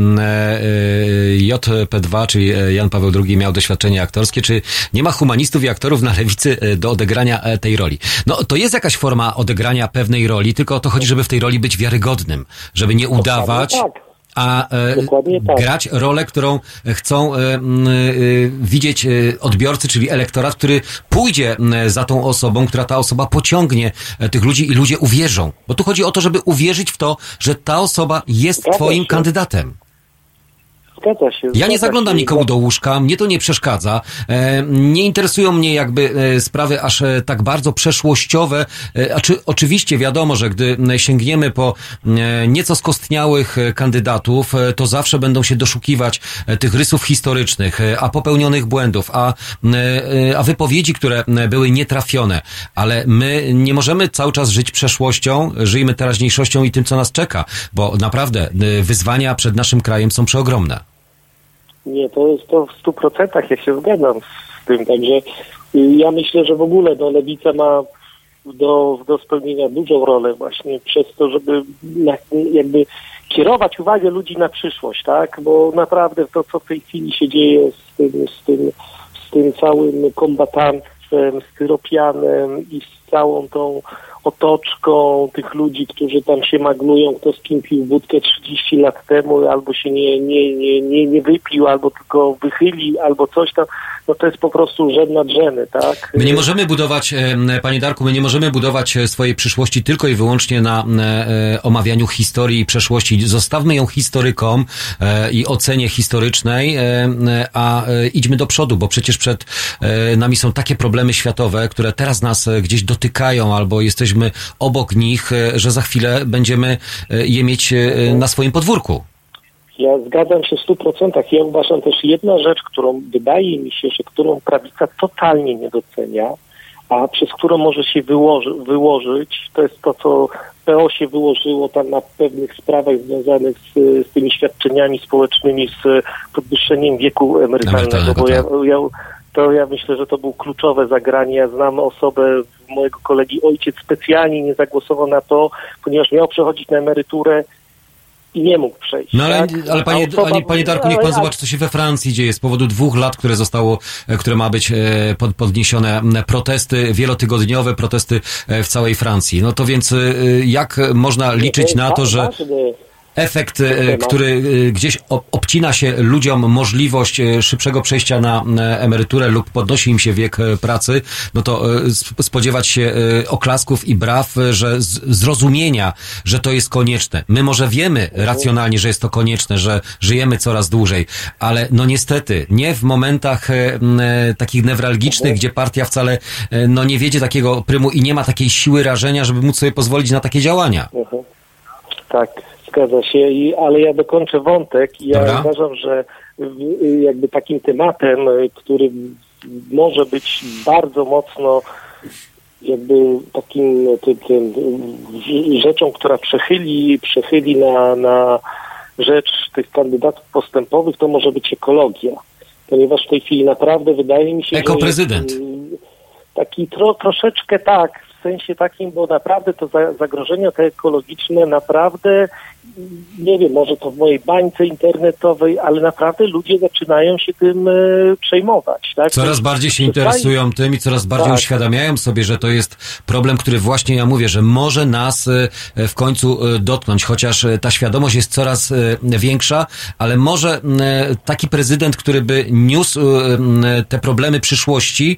JP2, czyli e, Jan Paweł II miał doświadczenie aktorskie. Czy nie ma humanistów i aktorów na lewicy e, do odegrania e, tej roli? No, to jest jakaś forma odegrania pewnej roli, tylko o to chodzi, żeby w tej roli być wiarygodnym, żeby nie udawać. tak. A e, tak. grać rolę, którą chcą e, e, widzieć odbiorcy, czyli elektorat, który pójdzie za tą osobą, która ta osoba pociągnie tych ludzi i ludzie uwierzą. Bo tu chodzi o to, żeby uwierzyć w to, że ta osoba jest Zgadza twoim się. kandydatem. Zgadza się. Ja nie zgadza zaglądam się. nikomu do łóżka, mnie to nie przeszkadza. E, nie interesują mnie jakby e, sprawy aż e, tak bardzo przeszłościowe. A czy, oczywiście wiadomo, że gdy sięgniemy po nieco skostniałych kandydatów, to zawsze będą się doszukiwać tych rysów historycznych, a popełnionych błędów, a, a wypowiedzi, które były nietrafione. Ale my nie możemy cały czas żyć przeszłością, żyjmy teraźniejszością i tym, co nas czeka, bo naprawdę wyzwania przed naszym krajem są przeogromne. Nie, to jest to w stu procentach, ja się zgadzam z tym, także y, ja myślę, że w ogóle no, Lewica ma do, do spełnienia dużą rolę właśnie przez to, żeby jakby kierować uwagę ludzi na przyszłość, tak, bo naprawdę to, co w tej chwili się dzieje z tym, z tym, z tym całym kombatanctwem, styropianem i z całą tą otoczką tych ludzi, którzy tam się maglują, kto z kim pił wódkę 30 lat temu, albo się nie, nie, nie, nie, nie wypił, albo tylko wychyli, albo coś tam, no to jest po prostu żen nad żeny, tak? My nie możemy budować, panie Darku, my nie możemy budować e, swojej przyszłości tylko i wyłącznie na e, omawianiu historii i przeszłości. Zostawmy ją historykom e, i ocenie historycznej, a idźmy do przodu, bo przecież przed nami są takie problemy światowe, które teraz nas gdzieś dotykają albo jesteśmy obok nich, że za chwilę będziemy je mieć na swoim podwórku. Ja zgadzam się w stu procentach. Ja uważam też jedna rzecz, którą wydaje mi się, że którą prawica totalnie nie docenia, a przez którą może się wyłoży, wyłożyć, to jest to, co PO się wyłożyło tam na pewnych sprawach związanych z, z tymi świadczeniami społecznymi, z podwyższeniem wieku emerytalnego, bo ja, tak. ja, to ja myślę, że to było kluczowe zagranie. Ja znam osobę, mojego kolegi ojciec specjalnie nie zagłosował na to, ponieważ miał przechodzić na emeryturę i nie mógł przejść. No ale, tak? ale panie, osoba- panie Darku, niech pan zobaczy, co się we Francji dzieje z powodu dwóch lat, które zostało, e, które ma być e, pod, podniesione protesty, wielotygodniowe protesty e, w całej Francji. No to więc jak można liczyć na to, że. Efekt, e, który e, gdzieś ob- obcina się ludziom możliwość e, szybszego przejścia na emeryturę lub podnosi im się wiek pracy, no to sp- spodziewać się oklasków i braw, że zrozumienia, że to jest konieczne. My może wiemy racjonalnie, że jest to konieczne, że żyjemy coraz dłużej, ale no niestety nie w momentach takich newralgicznych, gdzie partia wcale no nie wiedzie takiego prymu i nie ma takiej siły rażenia, żeby móc sobie pozwolić na takie działania. Mhm. Tak, zgadza się, I, ale ja dokończę wątek. Ja Dobra. uważam, że jakby takim tematem, który może być bardzo mocno jakby takim tym, tym, rzeczą, która przechyli, przechyli na, na rzecz tych kandydatów postępowych, to może być ekologia. Ponieważ w tej chwili naprawdę wydaje mi się, jest, y, taki tro, troszeczkę tak, w sensie takim, bo naprawdę to za, zagrożenia te ekologiczne naprawdę nie wiem, może to w mojej bańce internetowej, ale naprawdę ludzie zaczynają się tym e, przejmować. Tak? Coraz bardziej się interesują tym i coraz bardziej Tak. uświadamiają sobie, że to jest problem, który właśnie ja mówię, że może nas e, w końcu e, dotknąć, chociaż e, ta świadomość jest coraz e, większa, ale może e, taki prezydent, który by niósł e, te problemy przyszłości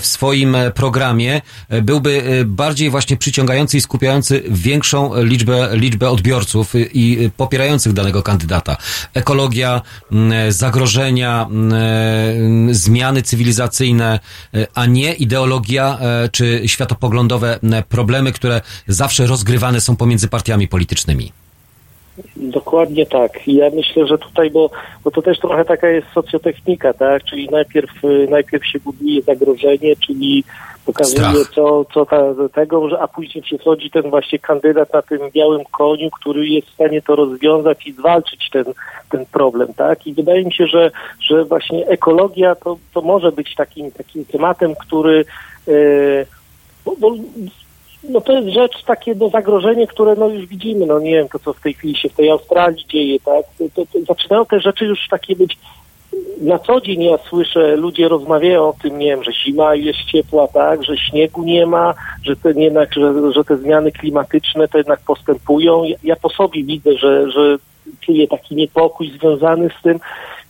w swoim e, programie, e, byłby e, bardziej właśnie przyciągający i skupiający większą liczbę, liczbę odbiorców e, i e, popierających danego kandydata. Ekologia, m, zagrożenia, m, e, zmiany cywilizacyjne, e, a nie ideologia e, czy światopoglądowe problemy, które zawsze rozgrywane są pomiędzy partiami politycznymi. Dokładnie tak. Ja myślę, że tutaj, bo, bo to też trochę taka jest socjotechnika, tak? Czyli najpierw, y, najpierw się buduje zagrożenie, czyli pokazuje Strach. co, co ta, tego, że, a później przychodzi ten właśnie kandydat na tym białym koniu, który jest w stanie to rozwiązać i zwalczyć ten, ten problem, tak? I wydaje mi się, że, że właśnie ekologia to, to może być takim, takim tematem, który y, bo, bo no to jest rzecz takie no, zagrożenie, które no już widzimy, no nie wiem, to co w tej chwili się w tej Australii dzieje, tak, to, to, to zaczynają te rzeczy już takie być na co dzień. Ja słyszę, ludzie rozmawiają o tym, nie wiem, że zima jest ciepła, tak, że śniegu nie ma, że, ten jednak, że, że te zmiany klimatyczne to jednak postępują. Ja, ja po sobie widzę, że, że czuję taki niepokój związany z tym,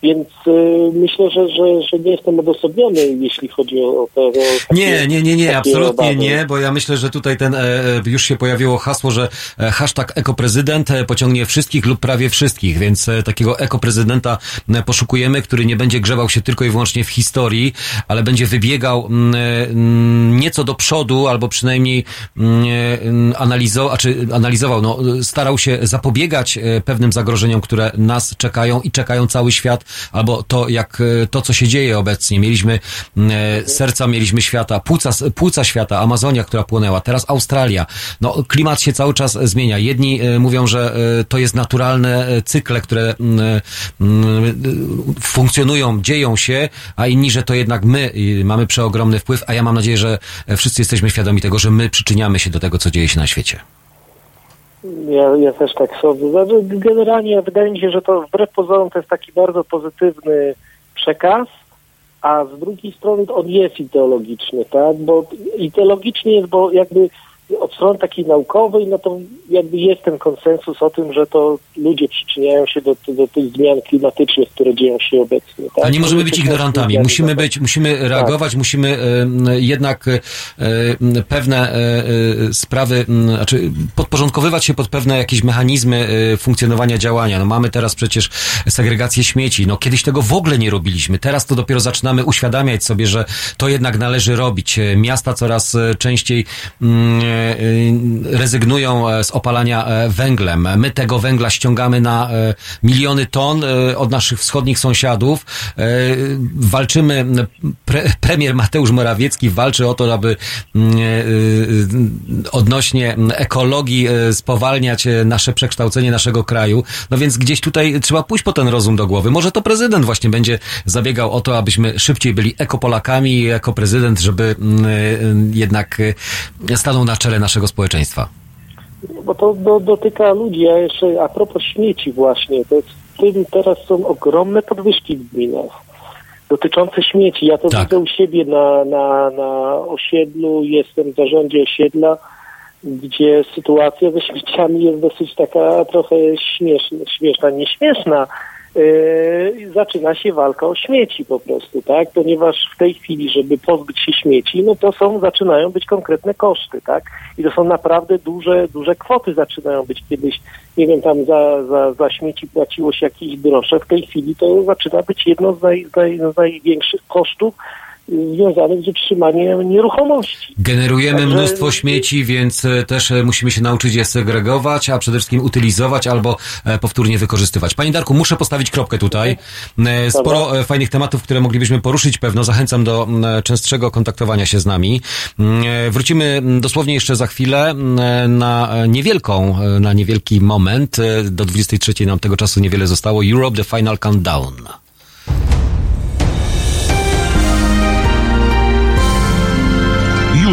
więc y, myślę, że, że, że nie jestem odosobniony, jeśli chodzi o, te... O takie, Nie, nie, nie, nie, absolutnie obawy. nie, bo ja myślę, że tutaj ten, e, e, już się pojawiło hasło, że e, hashtag ekoprezydent e, pociągnie wszystkich lub prawie wszystkich, więc takiego ekoprezydenta poszukujemy, który nie będzie grzebał się tylko i wyłącznie w historii, ale będzie wybiegał mm, nieco do przodu, albo przynajmniej mm, analizował, a czy analizował, no, starał się zapobiegać pewnym zagrożeniom, które nas czekają i czekają cały świat, albo to, jak e, to, co się dzieje obecnie. Mieliśmy e, serca, mieliśmy świata, płuca, płuca świata, Amazonia, która płonęła, teraz Australia. No, klimat się cały czas zmienia. Jedni e, mówią, że to jest naturalne cykle, które mm, mm, funkcjonują, dzieją się, a inni, że to jednak my mamy przeogromny wpływ, a ja mam nadzieję, że wszyscy jesteśmy świadomi tego, że my przyczyniamy się do tego, co dzieje się na świecie. Ja, ja też tak sądzę. Znaczy, Generalnie wydaje mi się, że to wbrew pozorom to jest taki bardzo pozytywny przekaz, a z drugiej strony on jest ideologiczny, tak? Bo ideologicznie jest, bo jakby od strony takiej naukowej, no to jakby jest ten konsensus o tym, że to ludzie przyczyniają się do, do tych zmian klimatycznych, które dzieją się obecnie. Tak? Nie możemy być ignorantami. Musimy zmiany. być, musimy reagować, musimy e, m, jednak e, pewne e, e, sprawy, znaczy podporządkowywać się pod pewne jakieś mechanizmy funkcjonowania działania. No mamy teraz przecież segregację śmieci. No kiedyś tego w ogóle nie robiliśmy. Teraz to dopiero zaczynamy uświadamiać sobie, że to jednak należy robić. Miasta coraz częściej mm, rezygnują e, z opalania e, węglem. My tego węgla ściągamy na e, miliony ton od naszych wschodnich sąsiadów. Walczymy, pre, premier Mateusz Morawiecki walczy o to, aby mm, odnośnie ekologii spowalniać nasze przekształcenie naszego kraju. No więc gdzieś tutaj trzeba pójść po ten rozum do głowy. Może to prezydent właśnie będzie zabiegał o to, abyśmy szybciej byli ekopolakami i jako prezydent, żeby mm, jednak stanął na czele naszego społeczeństwa. Bo to do, dotyka ludzi, a jeszcze a propos śmieci właśnie, to jest, w tym teraz są ogromne podwyżki w gminach dotyczące śmieci. Ja to Tak. widzę u siebie na, na, na osiedlu, jestem w zarządzie osiedla, gdzie sytuacja ze śmieciami jest dosyć taka trochę śmieszna, śmieszna nieśmieszna. Yy, zaczyna się walka o śmieci po prostu, tak? Ponieważ w tej chwili, żeby pozbyć się śmieci, no to są, zaczynają być konkretne koszty, tak? I to są naprawdę duże, duże kwoty zaczynają być. Kiedyś, nie wiem, tam za, za, za śmieci płaciło się jakieś grosze, w tej chwili to zaczyna być jedno z, naj, z, naj, z największych kosztów związanych z utrzymaniem nieruchomości. Generujemy Także- mnóstwo śmieci, więc e, też e, musimy się nauczyć je segregować, a przede wszystkim utylizować albo e, powtórnie wykorzystywać. Panie Darku, muszę postawić kropkę tutaj. Sporo e, fajnych tematów, które moglibyśmy poruszyć pewno. Zachęcam do częstszego kontaktowania się z nami. Wrócimy dosłownie jeszcze za chwilę na niewielką, na niewielki moment. Do 23 nam tego czasu niewiele zostało. Europe, the final countdown.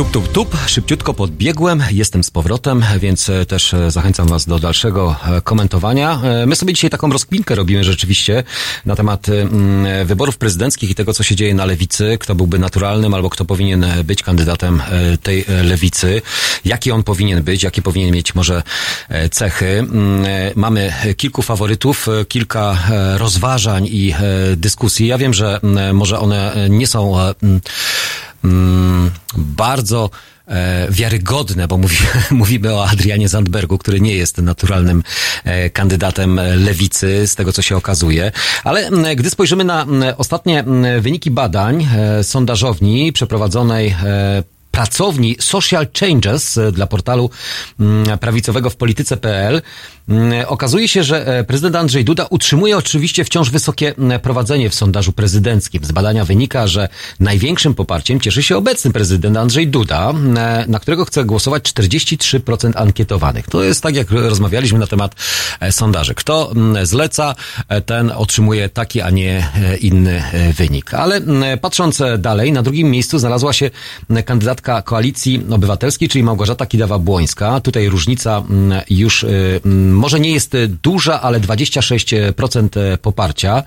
Tup, tup, tup, szybciutko podbiegłem, jestem z powrotem, więc e, też e, zachęcam Was do dalszego e, komentowania. My sobie dzisiaj taką rozkminkę robimy rzeczywiście na temat mm, wyborów prezydenckich i tego, co się dzieje na lewicy, kto byłby naturalnym albo kto powinien być kandydatem tej lewicy, jaki on powinien być, jakie powinien mieć może cechy. Mm, mamy kilku faworytów, kilka rozważań i dyskusji. Ja wiem, że mm, może one nie są mm, bardzo e, wiarygodne, bo mówi, mówimy o Adrianie Zandbergu, który nie jest naturalnym e, kandydatem lewicy, z tego co się okazuje. Ale gdy spojrzymy na ostatnie wyniki badań e, sondażowni przeprowadzonej pracowni Social Changes dla portalu prawicowego w polityce.pl Mm, okazuje się, że e, prezydent Andrzej Duda utrzymuje oczywiście wciąż wysokie mm, prowadzenie w sondażu prezydenckim. Z badania wynika, że największym poparciem cieszy się obecny prezydent Andrzej Duda, mm, e, na którego chce głosować 43% ankietowanych. To jest tak, jak rozmawialiśmy na temat e, sondaży. Kto zleca, ten otrzymuje taki, a nie inny wynik. Ale patrząc dalej, na drugim miejscu znalazła się kandydatka Koalicji Obywatelskiej, czyli Małgorzata Kidawa-Błońska. Tutaj różnica już może nie jest duża, ale 26% poparcia.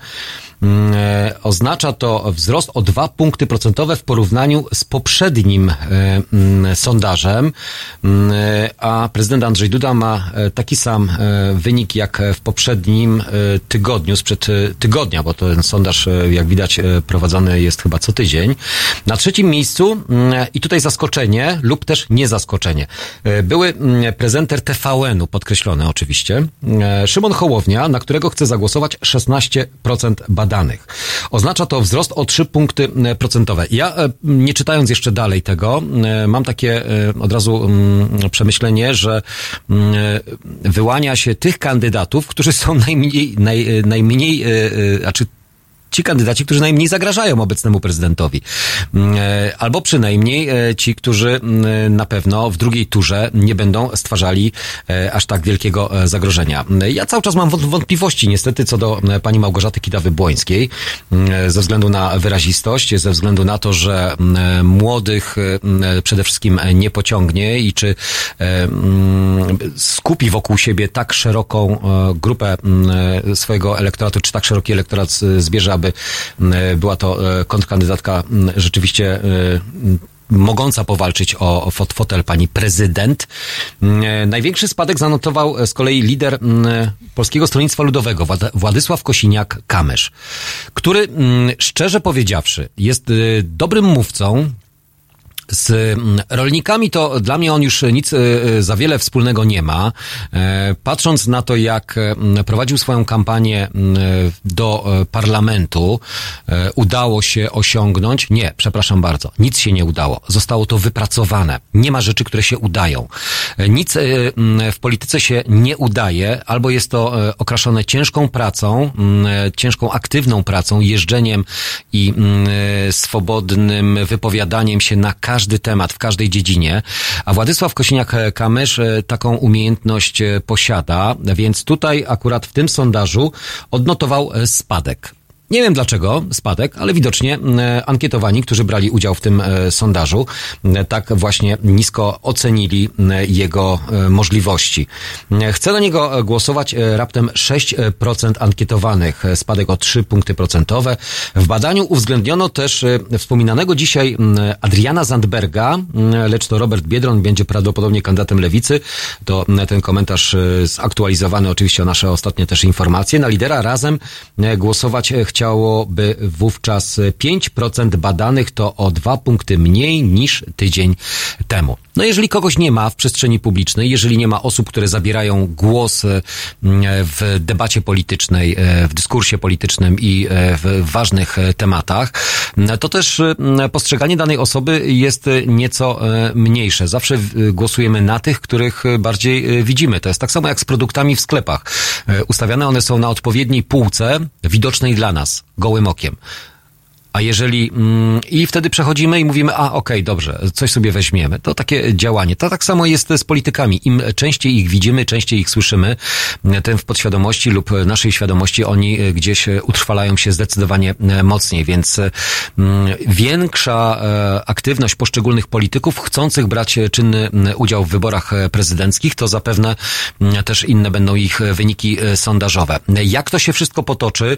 Mm, e, oznacza to wzrost o dwa punkty procentowe w porównaniu z poprzednim e, mm, sondażem, mm, e, a prezydent Andrzej Duda ma taki sam wynik jak w poprzednim tygodniu, sprzed tygodnia, bo ten sondaż, jak widać, prowadzony jest chyba co tydzień. Na trzecim miejscu, i tutaj zaskoczenie lub też nie zaskoczenie, były prezenter TVN-u, podkreślone oczywiście, Szymon Hołownia, na którego chce zagłosować 16% badań danych. Oznacza to wzrost o 3 punkty e, procentowe. Ja e, nie czytając jeszcze dalej tego, e, mam takie od razu mm, przemyślenie, że mm, wyłania się tych kandydatów, którzy są najmniej, naj, najmniej, znaczy ci kandydaci, którzy najmniej zagrażają obecnemu prezydentowi. Mm, e, albo przynajmniej e, ci, którzy mm, na pewno w drugiej turze nie będą stwarzali e, aż tak wielkiego zagrożenia. Ja cały czas mam wątpliwości niestety co do pani Małgorzaty Kidawy-Błońskiej mm, ze względu na wyrazistość, ze względu na to, że młodych przede wszystkim nie pociągnie i czy skupi wokół siebie tak szeroką grupę swojego elektoratu, czy tak szeroki elektorat zbierze, aby aby e, była to e, kontrkandydatka rzeczywiście e, mogąca powalczyć o fotel pani prezydent. Największy spadek zanotował z kolei lider Polskiego Stronnictwa Ludowego, Władysław Kosiniak-Kamysz, który szczerze powiedziawszy jest dobrym mówcą, z mm, rolnikami to dla mnie on już nic e, e, za wiele wspólnego nie ma. E, patrząc na to, jak prowadził swoją kampanię do parlamentu, udało się osiągnąć. Nie, przepraszam bardzo, nic się nie udało. Zostało to wypracowane. Nie ma rzeczy, które się udają. Nic w polityce się nie udaje, albo jest to okraszone ciężką pracą, ciężką aktywną pracą, jeżdżeniem i swobodnym wypowiadaniem się na każdy każdy temat, w każdej dziedzinie, a Władysław Kosiniak-Kamysz e, taką umiejętność e, posiada, więc tutaj akurat w tym sondażu odnotował e, spadek. Nie wiem dlaczego spadek, ale widocznie e, ankietowani, którzy brali udział w tym e, sondażu, e, tak właśnie nisko ocenili jego możliwości. Chce na niego głosować raptem 6% ankietowanych, spadek o 3 punkty procentowe. W badaniu uwzględniono też wspominanego dzisiaj Adriana Zandberga, lecz to Robert Biedron będzie prawdopodobnie kandydatem lewicy. To ten komentarz zaktualizowany oczywiście o nasze ostatnie też informacje. Na lidera razem głosować chciał chciałoby wówczas 5% badanych, to o dwa punkty mniej niż tydzień temu. No jeżeli kogoś nie ma w przestrzeni publicznej, jeżeli nie ma osób, które zabierają głos e, w debacie politycznej, e, w dyskursie politycznym i e, w ważnych tematach, to też postrzeganie danej osoby jest nieco mniejsze. Zawsze głosujemy na tych, których bardziej widzimy. To jest tak samo jak z produktami w sklepach. Ustawiane one są na odpowiedniej półce, widocznej dla nas, gołym okiem. A jeżeli mm, i wtedy przechodzimy i mówimy, a okej, dobrze, coś sobie weźmiemy. To takie działanie. To tak samo jest z politykami. Im częściej ich widzimy, częściej ich słyszymy, tym w podświadomości lub naszej świadomości oni gdzieś utrwalają się zdecydowanie mocniej, więc mm, większa e, aktywność poszczególnych polityków chcących brać czynny udział w wyborach prezydenckich, to zapewne też inne będą ich wyniki e, sondażowe. Jak to się wszystko potoczy,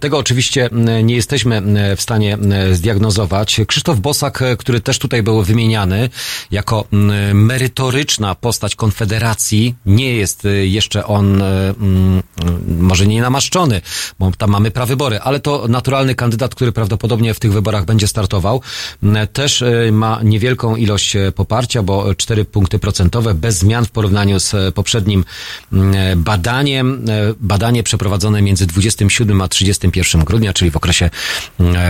tego oczywiście nie jesteśmy m, w stanie m, zdiagnozować. Krzysztof Bosak, e, który też tutaj był wymieniany jako merytoryczna postać Konfederacji, nie jest e, jeszcze on e, może nie namaszczony, bo tam mamy prawybory, ale to naturalny kandydat, który prawdopodobnie w tych wyborach będzie startował. Też e, ma niewielką ilość e, poparcia, bo 4 punkty procentowe bez zmian w porównaniu z e, poprzednim badaniem. E, Badanie przeprowadzone między 27 a 31 grudnia, czyli w okresie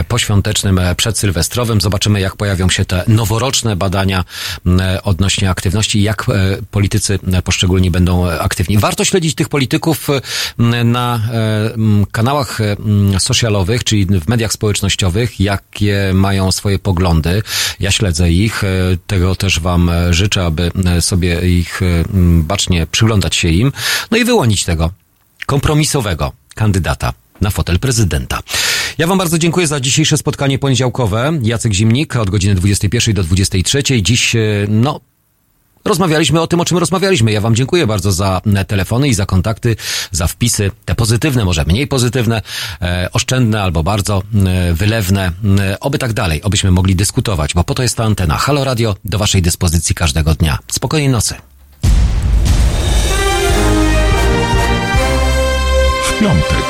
poświątecznym, e, przedsylwestrowym. Zobaczymy, jak pojawią się te noworoczne badania m, odnośnie aktywności i jak e, politycy e, poszczególni będą e, aktywni. Warto śledzić tych polityków e, na e, kanałach e, socialowych, czyli w mediach społecznościowych, jakie mają swoje poglądy. Ja śledzę ich, e, tego też Wam e, życzę, aby e, sobie ich e, bacznie przyglądać się im, no i wyłonić tego kompromisowego kandydata na fotel prezydenta. Ja Wam bardzo dziękuję za dzisiejsze spotkanie poniedziałkowe. Jacek Zimnik od godziny 21 do 23. Dziś, e, no, Rozmawialiśmy o tym, o czym rozmawialiśmy. Ja Wam dziękuję bardzo za e, telefony i za kontakty, za wpisy, te pozytywne, może mniej pozytywne, e, oszczędne albo bardzo wylewne. Oby tak dalej, obyśmy mogli dyskutować, bo po to jest ta antena. Halo Radio do Waszej dyspozycji każdego dnia. Spokojnej nocy. W piątek.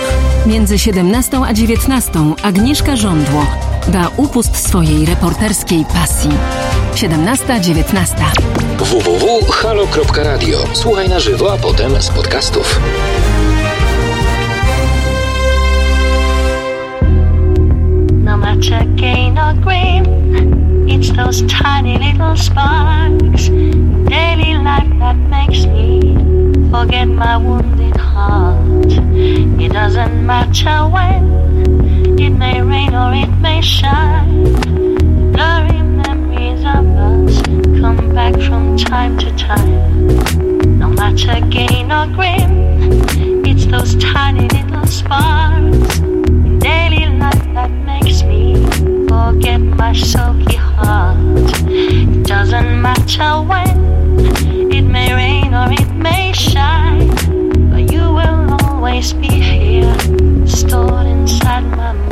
Między 17 a 19 Agnieszka Żądło da upust swojej reporterskiej pasji. 17-19. www.halo.radio. Słuchaj na żywo, a potem z podcastów. No matter gain or gain, it's those tiny little sparks, daily life that makes me forget my wounded heart. It doesn't matter when, it may rain or it may shine. Blurry memories of us come back from time to time. No matter gain or grin, it's those tiny little sparks in daily life that makes me forget my sulky heart. It doesn't matter when, or it may shine, but you will always be here, stored inside my mind.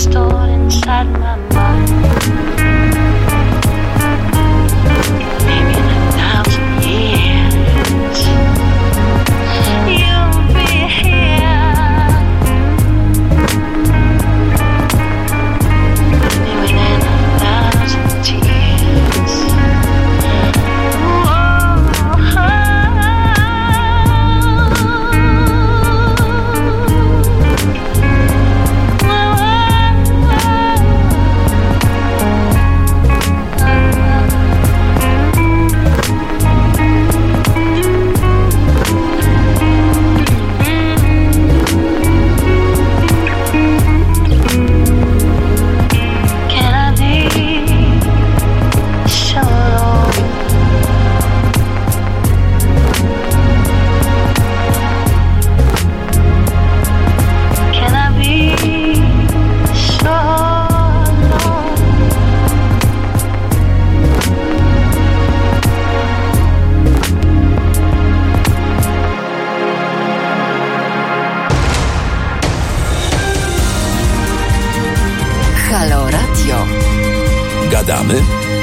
stored inside my